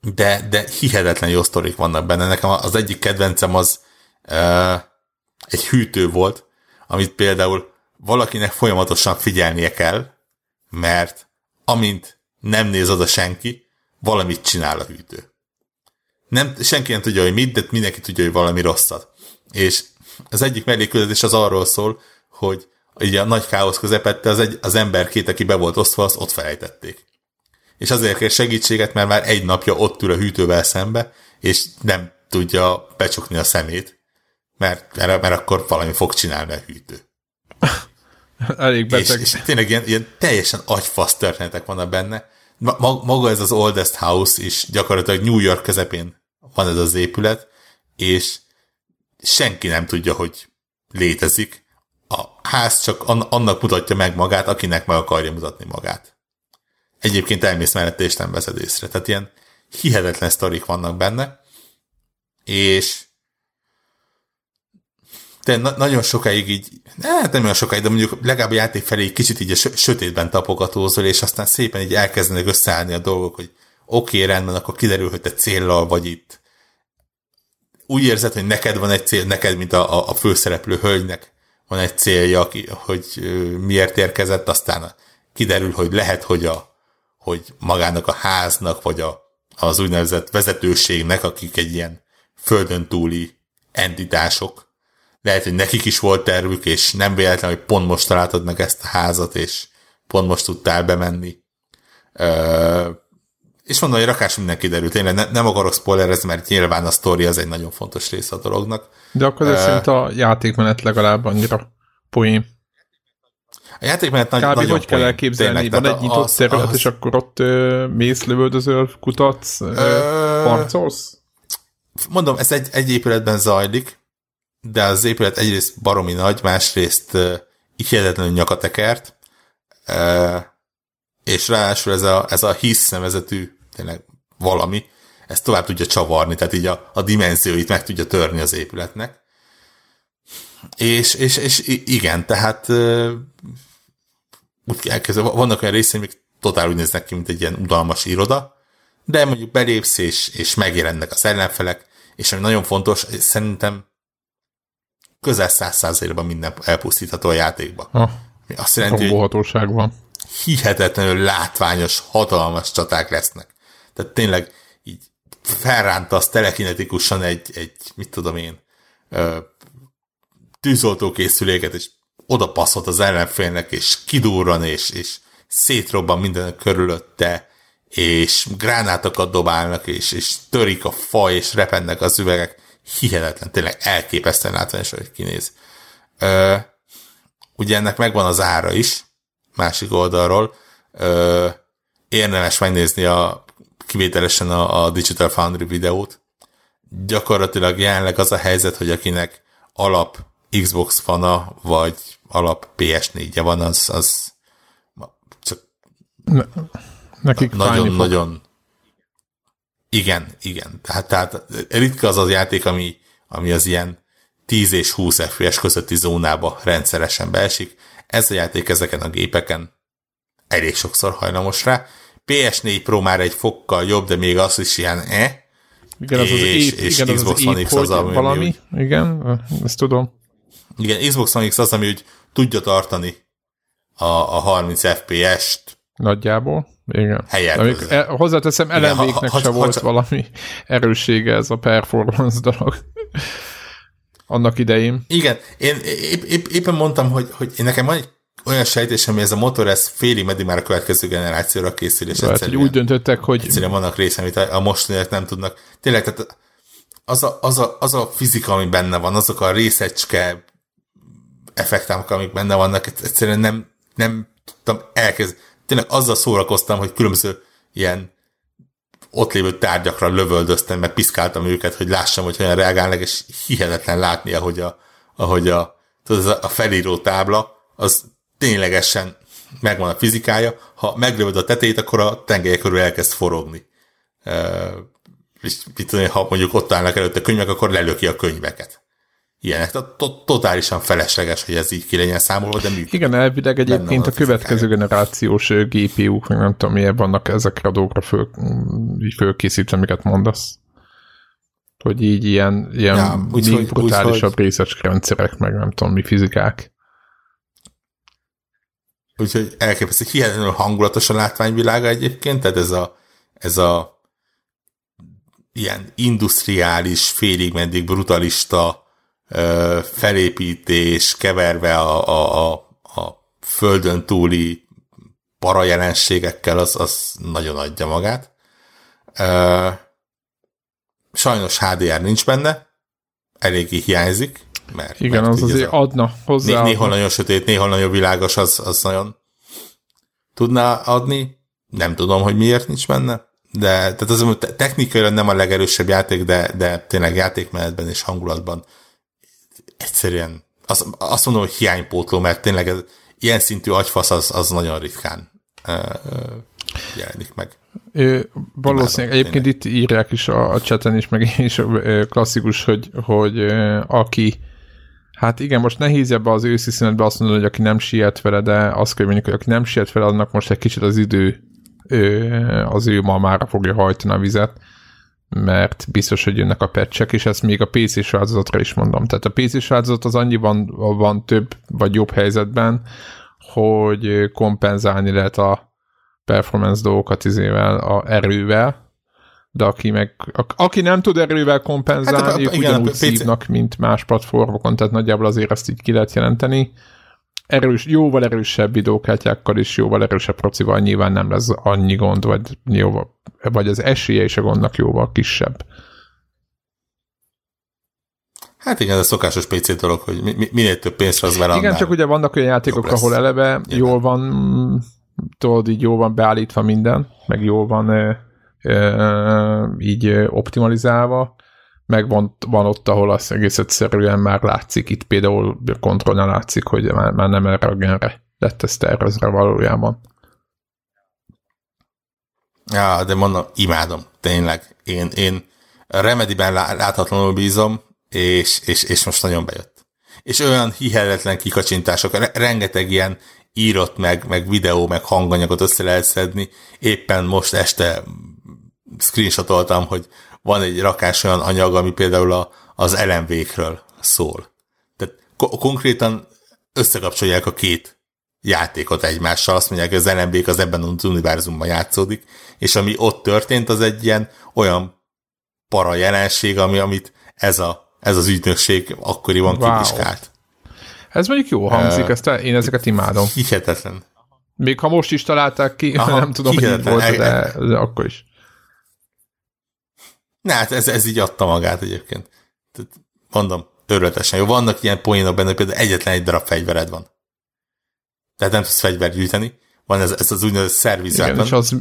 De, de hihetetlen jó sztorik vannak benne. Nekem az egyik kedvencem az egy hűtő volt, amit például valakinek folyamatosan figyelnie kell, mert amint nem néz oda senki, valamit csinál a hűtő. Nem, senki nem tudja, hogy mit, de mindenki tudja, hogy valami rosszat. És az egyik mellékületés az arról szól, hogy ugye a nagy káosz közepette az, egy, az ember két, aki be volt osztva, azt ott felejtették. És azért kér segítséget, mert már egy napja ott ül a hűtővel szembe, és nem tudja becsukni a szemét, mert, mert, mert akkor valami fog csinálni a hűtő. Elég beteg. És, és tényleg ilyen, ilyen teljesen agyfasz történetek vannak benne. Ma, maga ez az Oldest House is gyakorlatilag New York közepén van ez az épület, és senki nem tudja, hogy létezik, a ház csak annak mutatja meg magát, akinek meg akarja mutatni magát. Egyébként elmész mellette, és nem veszed észre. Tehát ilyen hihetetlen sztorik vannak benne, és de na- nagyon sokáig így, hát nem olyan sokáig, de mondjuk legalább a játék felé kicsit így a sötétben tapogatózol, és aztán szépen így elkezdenek összeállni a dolgok, hogy oké, okay, rendben, akkor kiderül, hogy te céllal vagy itt. Úgy érzed, hogy neked van egy cél, neked, mint a, a, főszereplő hölgynek van egy célja, hogy miért érkezett, aztán kiderül, hogy lehet, hogy, a, hogy magának a háznak, vagy a, az úgynevezett vezetőségnek, akik egy ilyen földön túli entitások, lehet, hogy nekik is volt tervük, és nem véletlen, hogy pont most találtad meg ezt a házat, és pont most tudtál bemenni. Ö, és mondom, hogy rakás minden kiderült. Én ne, nem akarok spoilerezni, mert nyilván a sztori az egy nagyon fontos része a dolognak. De akkor ez uh, szerint a játékmenet legalább annyira poén. A játékmenet nagy, Kb. nagyon hogy kell elképzelni? Van egy nyitott terület, az... és akkor ott ö, mész, lövöldözöl, kutatsz, ö, harcolsz? Mondom, ez egy, egy épületben zajlik, de az épület egyrészt baromi nagy, másrészt uh, hihetetlenül nyakatekert, uh, és ráadásul ez a, ez a hisz nevezetű tényleg valami, ezt tovább tudja csavarni, tehát így a, a dimenzióit meg tudja törni az épületnek. És, és, és igen, tehát úgy elkezdve, vannak olyan részei, amik totál úgy néznek ki, mint egy ilyen udalmas iroda, de mondjuk belépsz, és, és megjelennek az ellenfelek, és ami nagyon fontos, szerintem közel száz százalékban minden elpusztítható a játékba. Ha, azt jelenti, hogy hihetetlenül látványos, hatalmas csaták lesznek. Tehát tényleg így felrántasz telekinetikusan egy, egy mit tudom én, tűzoltókészüléket, és oda passzolt az ellenfélnek, és kidúran, és, és szétrobban minden körülötte, és gránátokat dobálnak, és, és törik a faj, és repennek az üvegek. Hihetetlen, tényleg elképesztően látványos, hogy kinéz. Ö, ugye ennek megvan az ára is, másik oldalról. Ö, érdemes megnézni a kivételesen a, a Digital Foundry videót. Gyakorlatilag jelenleg az a helyzet, hogy akinek alap Xbox fana, vagy alap PS4-je van, az, az csak ne, nekik nagyon-nagyon igen, igen. Tehát, tehát ritka az az játék, ami, ami az ilyen 10 és 20 FPS közötti zónába rendszeresen beesik. Ez a játék ezeken a gépeken elég sokszor hajlamos rá. PS4 Pro már egy fokkal jobb, de még az is ilyen eh. Igen, az az és, épp, és igen, Xbox One X az, ami valami, úgy, igen, ezt tudom. Igen, Xbox One X az, ami úgy tudja tartani a, a 30 FPS-t Nagyjából, igen. Helyet. Amik, e, hozzáteszem, ellenvéknek se ha, volt ha, valami erőssége ez a performance dolog. Annak idején. Igen, én épp, épp, éppen mondtam, hogy, hogy én nekem van egy olyan sejtésem, hogy ez a motor, ez félig meddig már a következő generációra készül, és Lehet, hogy úgy döntöttek, hogy... Egyszerűen vannak része, amit a, a mostaniak nem tudnak. Tényleg, tehát az a, az, a, az a fizika, ami benne van, azok a részecske effektámok, amik benne vannak, egyszerűen nem, nem tudtam elkezdeni. Tényleg azzal szórakoztam, hogy különböző ilyen ott lévő tárgyakra lövöldöztem, meg piszkáltam őket, hogy lássam, hogy hogyan reagálnak, és hihetetlen látni, ahogy a, ahogy a, tudod, a felíró tábla, az ténylegesen megvan a fizikája, ha meglövöd a tetejét, akkor a tengelye körül elkezd forogni. Uh, és mit tudom, ha mondjuk ott állnak előtte könyvek, akkor lelöki a könyveket. Ilyenek. Totálisan felesleges, hogy ez így ki legyen számolva, de működik. Igen, elvileg egyébként a, a következő generációs GPU-k, nem tudom, milyen vannak ezekre a dolgokra föl, fölkészítve, amiket mondasz. Hogy így ilyen, ilyen ja, úgy, brutálisabb úgy, részecske rendszerek, meg nem tudom mi fizikák. Úgyhogy elképesztő, hihetetlenül hangulatos a látványvilága egyébként, tehát ez a, ez a ilyen industriális, félig meddig brutalista ö, felépítés keverve a, a, a, a földön túli parajelenségekkel, az, az nagyon adja magát. Ö, sajnos HDR nincs benne, eléggé hiányzik, mert, Igen, mert az azért a, adna hozzá. Né, néhol nagyon sötét, néhol nagyon világos, az, az nagyon tudná adni. Nem tudom, hogy miért nincs benne, de tehát az, technikailag nem a legerősebb játék, de, de tényleg játékmenetben és hangulatban egyszerűen az, azt mondom, hogy hiánypótló, mert tényleg ez, ilyen szintű agyfasz az, az nagyon ritkán uh, jelenik meg. Ő, valószínűleg Imádom, egyébként tényleg. itt írják is a, a chaten is, meg is klasszikus, hogy, hogy aki Hát igen, most nehéz ebbe az őszi szünetbe azt mondani, hogy aki nem siet vele, de azt kell mondjuk, hogy aki nem siet vele, annak most egy kicsit az idő az ő mamára fogja hajtani a vizet, mert biztos, hogy jönnek a pecsek, és ezt még a PC-s változatra is mondom. Tehát a PC-s változat az annyiban van több vagy jobb helyzetben, hogy kompenzálni lehet a performance dolgokat izével, a erővel, de aki meg, aki nem tud erővel kompenzálni, hát, ők igen, ugyanúgy PC... szívnak, mint más platformokon, tehát nagyjából azért ezt így ki lehet jelenteni. Erős, jóval erősebb videókártyákkal is, jóval erősebb procival nyilván nem lesz annyi gond, vagy, jóval, vagy az esélye is a gondnak jóval kisebb. Hát igen, ez a szokásos PC dolog, hogy mi, minél több pénzt az vele, Igen, csak ugye vannak olyan játékok, ahol eleve igen. jól van, tudod, így jól van beállítva minden, meg jól van így optimalizálva, meg van, van ott, ahol az egész egyszerűen már látszik, itt például kontrollnál látszik, hogy már, már nem erre a genre lett ez tervezve valójában. Ja, de mondom, imádom, tényleg. Én, én Remedy-ben láthatlanul bízom, és, és, és most nagyon bejött. És olyan hihetetlen kikacsintások, rengeteg ilyen írott meg, meg videó, meg hanganyagot össze lehet szedni. Éppen most este screenshotoltam, hogy van egy rakás olyan anyag, ami például a, az LMV-kről szól. Tehát ko- konkrétan összekapcsolják a két játékot egymással, azt mondják, hogy az LMV az ebben az univerzumban játszódik, és ami ott történt, az egy ilyen olyan para jelenség, ami, amit ez, a, ez az ügynökség akkoriban wow. kivizsgált. Ez mondjuk jó hangzik, uh, ezt, én ezeket imádom. Hihetetlen. Még ha most is találták ki, Aha, nem tudom, hogy volt, de, de akkor is. Na hát ez, ez így adta magát egyébként. Tehát mondom, örületesen jó. Vannak ilyen poénok benne, például egyetlen egy darab fegyvered van. Tehát nem tudsz fegyvert gyűjteni. Van ez, ez az úgynevezett szerviz Igen, és az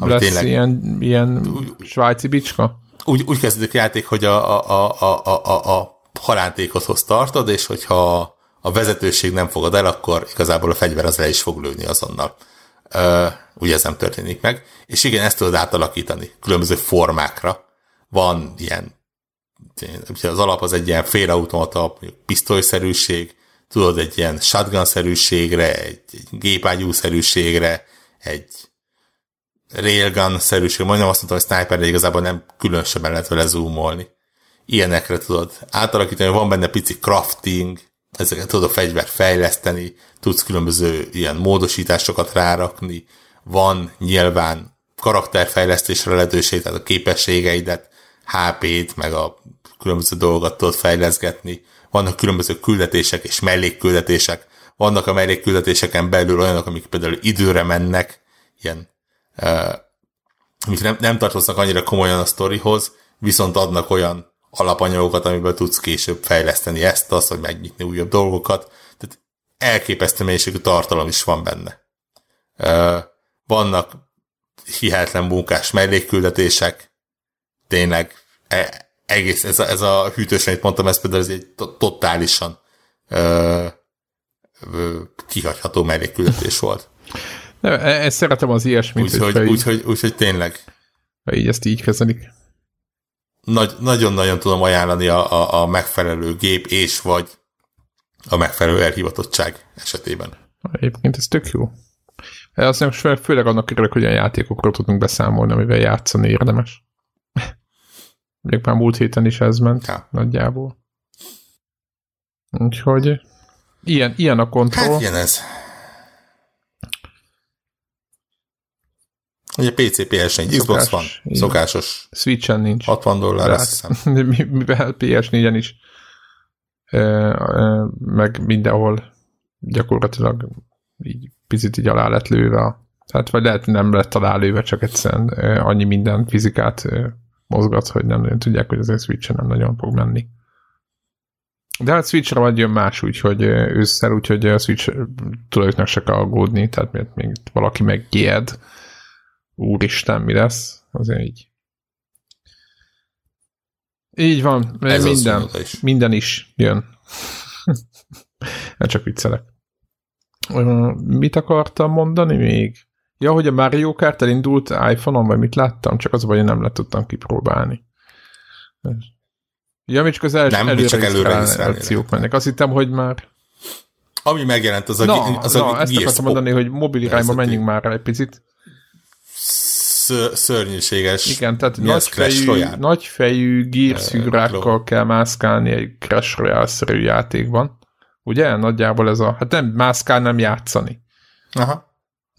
lesz tényleg, ilyen, ilyen svájci bicska? Úgy, úgy kezdődik a játék, hogy a, a, a, a, a, a halántékothoz tartod, és hogyha a vezetőség nem fogad el, akkor igazából a fegyver az le is fog lőni azonnal. Uh, ugye ez nem történik meg. És igen, ezt tudod átalakítani különböző formákra van ilyen, az alap az egy ilyen félautomata, pisztolyszerűség, tudod, egy ilyen shotgun-szerűségre, egy, egy gépágyú-szerűségre, egy railgun-szerűség, majdnem azt mondtam, hogy sniper, de igazából nem különösebben lehet vele zoomolni. Ilyenekre tudod átalakítani, van benne pici crafting, ezeket tudod a fegyver fejleszteni, tudsz különböző ilyen módosításokat rárakni, van nyilván karakterfejlesztésre lehetőség, tehát a képességeidet, HP-t, meg a különböző dolgokat tudod fejleszgetni. Vannak különböző küldetések és mellékküldetések. Vannak a mellékküldetéseken belül olyanok, amik például időre mennek, ilyen, uh, amik nem, nem tartoznak annyira komolyan a sztorihoz, viszont adnak olyan alapanyagokat, amiből tudsz később fejleszteni ezt, azt, vagy megnyitni újabb dolgokat. Tehát elképesztő mennyiségű tartalom is van benne. Uh, vannak hihetetlen munkás mellékküldetések, tényleg egész, ez a, ez a hűtős, amit mondtam, ez például ez egy totálisan ö, ö, kihagyható mellékküldetés volt. Ne, e, ezt szeretem az ilyesmit. Úgyhogy úgy, úgy, úgy, úgy, tényleg. Így ezt így kezelik. Nagy, nagyon-nagyon tudom ajánlani a, a, a megfelelő gép és vagy a megfelelő elhivatottság esetében. Egyébként ez tök jó. Azt nem főleg annak örülök, hogy olyan játékokról tudunk beszámolni, amivel játszani érdemes. Még már múlt héten is ez ment, ja. nagyjából. Úgyhogy ilyen, ilyen a kontroll. Hát ilyen ez. Ugye PC, PS4, Xbox van, szokásos. Switchen nincs. 60 dollár, azt hiszem. Mivel PS4-en is meg mindenhol gyakorlatilag így picit így alá lett lőve. Tehát vagy lehet, nem lett alá lőve, csak egyszerűen annyi minden fizikát mozgat, hogy nem nagyon tudják, hogy azért switch nem nagyon fog menni. De hát Switchre majd jön más, úgyhogy ősszel, úgyhogy a Switch tulajoknak se kell aggódni, tehát miért még valaki megjed. Úristen, mi lesz? Azért így. Így van, Ez minden, is. minden is jön. hát csak viccelek. Mit akartam mondani még? Ja, hogy a Mario Kart elindult iPhone-on, vagy mit láttam, csak az, hogy nem le tudtam kipróbálni. Ja, mi csak az első nem, előre csak előre mennek. Azt hittem, hogy már... Ami megjelent, az a, na, az na, a ezt akartam mondani, hogy mobil irányba menjünk már egy picit. Szörnyűséges. Igen, tehát nagyfejű, nagyfejű gírszűrákkal kell mászkálni egy Crash Royale-szerű játékban. Ugye? Nagyjából ez a... Hát nem mászkál, nem játszani. Aha.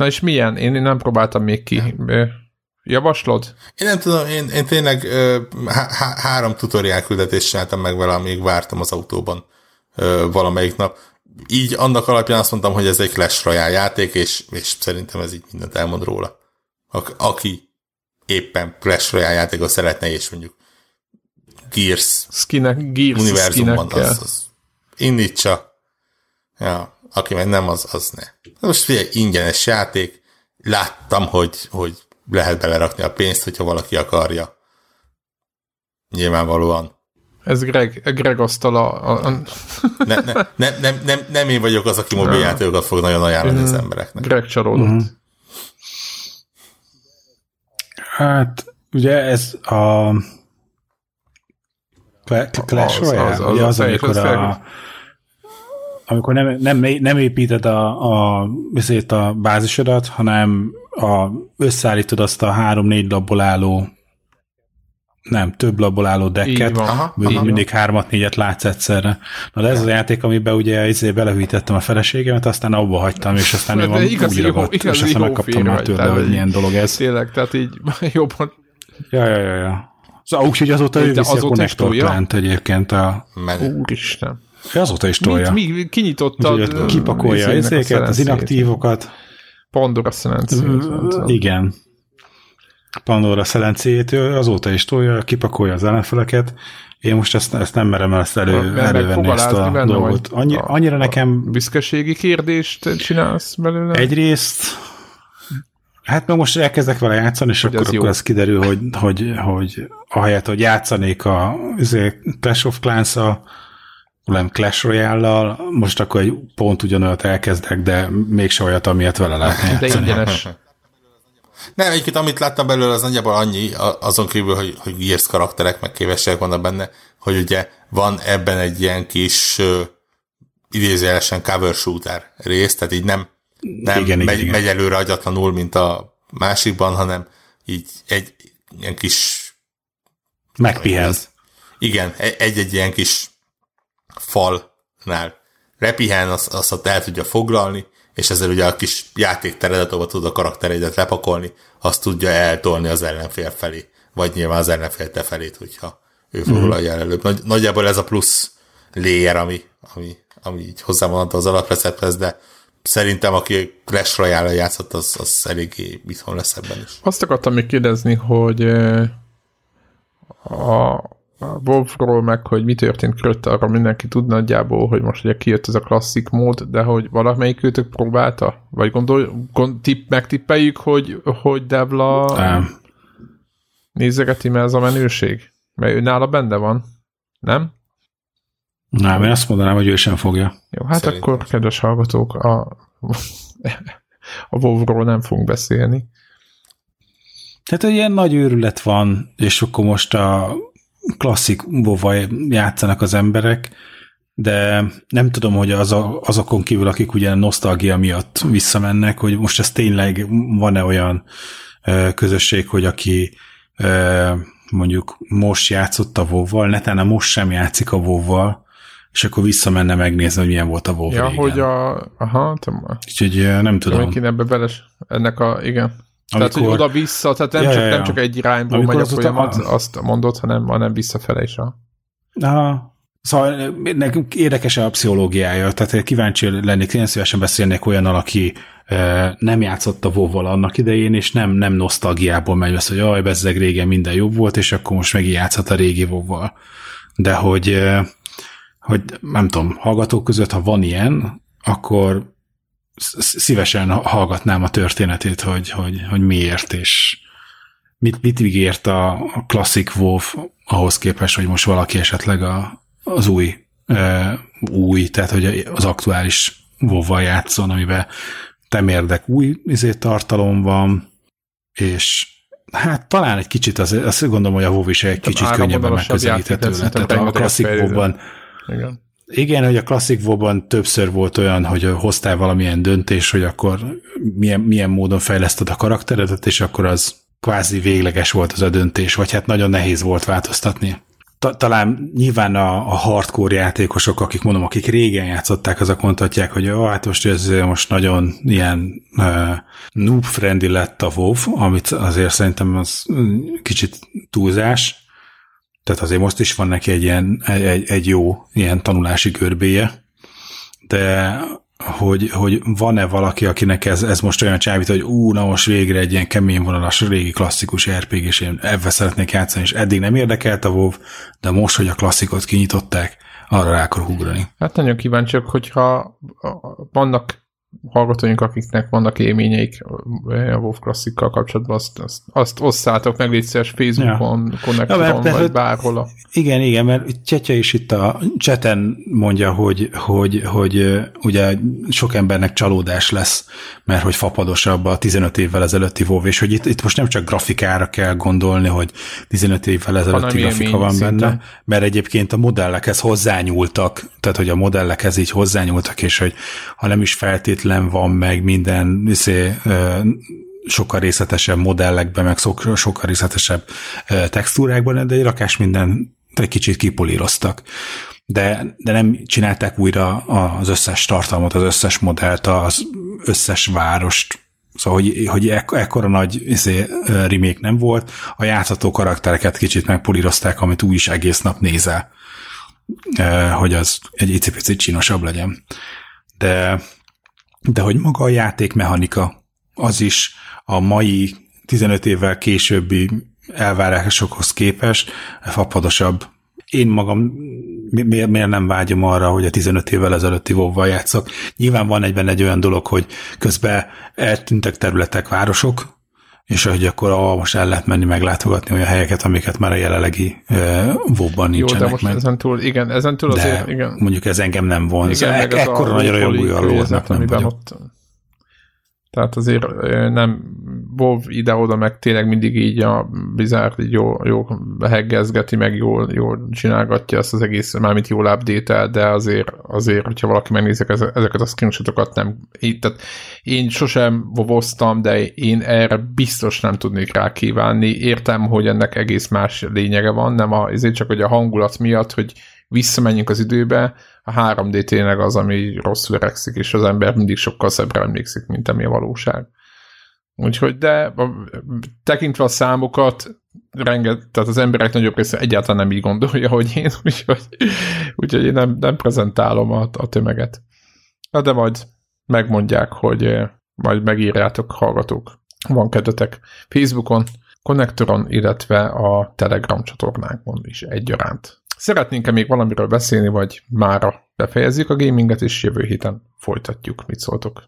Na és milyen? Én, nem próbáltam még ki. Javaslod? Én nem tudom, én, én tényleg há- három tutoriál küldetést csináltam meg vele, amíg vártam az autóban valamelyik nap. Így annak alapján azt mondtam, hogy ez egy Clash Royale játék, és, és szerintem ez így mindent elmond róla. A- aki éppen Clash Royale játékot szeretne, és mondjuk Gears, Skinek, Gears univerzumban, az, az indítsa. Ja, aki meg nem, az, az ne. Most figyelj, ingyenes játék, láttam, hogy, hogy lehet belerakni a pénzt, hogyha valaki akarja. Nyilvánvalóan. Ez Greg, Greg asztala. A, a... ne, ne, ne, nem, nem, nem én vagyok az, aki mobiljátékokat fog nagyon ajánlani az embereknek. Greg csalódott. Uh-huh. Hát, ugye ez a Clash Royale, az, az, az, az, amikor a, amikor nem, nem, nem építed a, a, azért a bázisodat, hanem a, összeállítod azt a három-négy labból álló nem, több labból álló decket, aha, mindig, hármat, négyet látsz egyszerre. Na de ez az a játék, amiben ugye izé belehűítettem a feleségemet, aztán abba hagytam, és aztán ő van igaz, úgy ragadt, és aztán megkaptam már tőle, hogy milyen dolog ez. Tényleg, tehát így jobban. Ja, ja, ja, ja. Szóval úgyhogy azóta ő viszi a connector plant egyébként a... Úristen. Azóta is tolja. Mit, mi, kinyitottad? Úgy, kipakolja ezeket, az inaktívokat. Pandora szelencét. Igen. Pandora szelencét azóta is tolja, kipakolja az ellenfeleket. Én most ezt, ezt nem merem ezt elő, elővenni ezt a benne, dolgot. Annyi, a, annyira nekem... A büszkeségi kérdést csinálsz belőle? Egyrészt, hát meg most elkezdek vele játszani, és hogy akkor, akkor az kiderül, hogy, hogy, hogy ahelyett, hogy játszanék a Clash of Clans a nem Clash royale most akkor egy pont ugyanolyat elkezdek, de mégse olyat, amilyet vele lehetne De ingyenes. Nem, egyébként amit láttam belőle, az nagyjából annyi, azon kívül, hogy, hogy Gears karakterek, meg képességek vannak benne, hogy ugye van ebben egy ilyen kis uh, idézőjelesen cover shooter rész, tehát így nem, nem igen, megy, igen. megy előre agyatlanul, mint a másikban, hanem így egy ilyen kis megpihensz. Igen, egy-egy ilyen kis falnál repihen, azt, azt el tudja foglalni, és ezzel ugye a kis játékteredet, ahol tudod a karaktereidet lepakolni, azt tudja eltolni az ellenfél felé, vagy nyilván az ellenfél te felét, hogyha ő foglalja el előbb. Nagy, nagyjából ez a plusz layer, ami, ami, ami így hozzámondta az alaprecepthez, de szerintem aki Clash royale játszott, az, az eléggé itthon lesz ebben is. Azt akartam még kérdezni, hogy a, a Wolfról meg, hogy mi történt körülötte, arra mindenki tud nagyjából, hogy most ugye kijött ez a klasszik mód, de hogy valamelyik őtök próbálta? Vagy gondol, gond, tipp, megtippeljük, hogy, hogy Devla nem. nézegeti, mert ez a menőség? Mert ő nála benne van, nem? Nem, én azt mondanám, hogy ő sem fogja. Jó, hát Szerintem. akkor, kedves hallgatók, a, a WoW-ról nem fogunk beszélni. Tehát egy ilyen nagy őrület van, és akkor most a klasszik WoW játszanak az emberek, de nem tudom, hogy az a, azokon kívül, akik ugye nosztalgia miatt visszamennek, hogy most ez tényleg van-e olyan ö, közösség, hogy aki ö, mondjuk most játszott a WoW-val, netán most sem játszik a WoW-val, és akkor visszamenne megnézni, hogy milyen volt a WoW Ja, régen. hogy a... Aha, te Úgyhogy nem tudom. Mindenki ebbe beles, ennek a... Igen. Amikor... Tehát, hogy oda-vissza, tehát nem, ja, csak, ja, ja. nem csak egy irányból Amikor megy a folyamat, a... azt mondod, hanem, hanem visszafele is. A... Aha. Szóval nekünk érdekes a pszichológiája, tehát kíváncsi lennék, én szívesen beszélnék olyan, aki e, nem játszott a wow annak idején, és nem, nem nosztalgiából megy az, hogy jaj, bezzeg régen minden jobb volt, és akkor most megint játszhat a régi wow De hogy e, hogy nem tudom, hallgatók között, ha van ilyen, akkor szívesen hallgatnám a történetét, hogy, hogy, hogy miért, és mit, mit ígért a, klasszik WoW ahhoz képest, hogy most valaki esetleg a, az új, e, új, tehát hogy az aktuális WoW-val játszon, amiben temérdek új izé, tartalom van, és hát talán egy kicsit, az, azt gondolom, hogy a WoW is egy kicsit könnyebben megközelíthető lett. Tehát a klasszik WoW-ban igen. Hogy a klasszik WoW-ban többször volt olyan, hogy hoztál valamilyen döntés, hogy akkor milyen, milyen módon fejleszted a karakteredet, és akkor az kvázi végleges volt az a döntés, vagy hát nagyon nehéz volt változtatni. Talán nyilván a, a hardcore játékosok, akik mondom, akik régen játszották, azok mondhatják, hogy jó, hát most ez most nagyon ilyen uh, noob-friendly lett a WoW, amit azért szerintem az kicsit túlzás, tehát azért most is van neki egy, ilyen, egy, egy jó ilyen tanulási görbéje, de hogy, hogy van-e valaki, akinek ez, ez most olyan csábít, hogy ú, na most végre egy ilyen kemény vonalas, régi klasszikus rpg és én ebben szeretnék játszani, és eddig nem érdekelt a WoW, de most, hogy a klasszikot kinyitották, arra rá akarok ugrani. Hát nagyon kíváncsiak, hogyha vannak hallgatóink, akiknek vannak élményeik a WoW klasszikkal kapcsolatban, azt, azt, azt osszátok meg légy szíves Facebookon, ja. Connecton, ja, vagy bárhol. A... Igen, igen, mert Csetya is itt a cseten mondja, hogy, hogy, hogy ugye sok embernek csalódás lesz, mert hogy fapadosabb a 15 évvel ezelőtti WoW, és hogy itt, itt most nem csak grafikára kell gondolni, hogy 15 évvel ezelőtti grafika van szinte. benne, mert egyébként a modellekhez hozzányúltak, tehát hogy a modellekhez így hozzányúltak, és hogy ha nem is feltétlenül feltétlen van meg minden izé, sokkal részletesebb modellekben, meg sokkal részletesebb textúrákban, de egy rakás minden egy kicsit kipolíroztak. De, de nem csinálták újra az összes tartalmat, az összes modellt, az összes várost, Szóval, hogy, hogy ek- ekkora nagy izé, remake nem volt, a játszható karaktereket kicsit megpolírozták, amit úgy is egész nap nézel, hogy az egy icipicit csinosabb legyen. De de hogy maga a játékmechanika, az is a mai 15 évvel későbbi elvárásokhoz képest fapadosabb. Én magam miért, miért nem vágyom arra, hogy a 15 évvel ezelőtti wow játszok. Nyilván van egyben egy olyan dolog, hogy közben eltűntek területek, városok, és hogy akkor ah, most el lehet menni meglátogatni olyan helyeket, amiket már a jelenlegi WoW-ban nincsenek Jó, de most meg. ezen túl, igen, ezen túl azért, igen. mondjuk ez engem nem vonz. Igen, e- ekkora nagy rajongója nem vagyok. Ott tehát azért nem WoW ide-oda meg tényleg mindig így a Blizzard így jó, jó heggezgeti, meg jól, jól csinálgatja ezt az egész, mármint jól update de azért, azért, hogyha valaki megnézik ezeket a screenshotokat, nem, így, tehát én sosem vovoztam, de én erre biztos nem tudnék rá kívánni. Értem, hogy ennek egész más lényege van, nem a, ezért csak hogy a hangulat miatt, hogy visszamenjünk az időbe, a 3D tényleg az, ami rosszul öregszik, és az ember mindig sokkal szebbre emlékszik, mint ami a valóság. Úgyhogy, de tekintve a számokat, renget, tehát az emberek nagyobb része egyáltalán nem így gondolja, hogy én, úgyhogy, úgyhogy én nem, nem prezentálom a, a tömeget. Na de majd megmondják, hogy majd megírjátok, hallgatók. Van kedvetek Facebookon, Connectoron, illetve a Telegram csatornákon is egyaránt. Szeretnénk-e még valamiről beszélni, vagy mára befejezzük a gaminget, és jövő héten folytatjuk. Mit szóltok?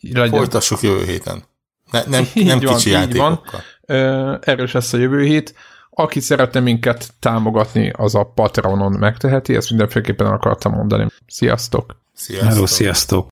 Legyen. Folytassuk jövő héten. Ne, nem nem van, kicsi játékokkal. Van. Erős lesz a jövő hét. Aki szeretne minket támogatni, az a Patreonon megteheti, ezt mindenféleképpen akartam mondani. Sziasztok! Sziasztok! Hello, sziasztok!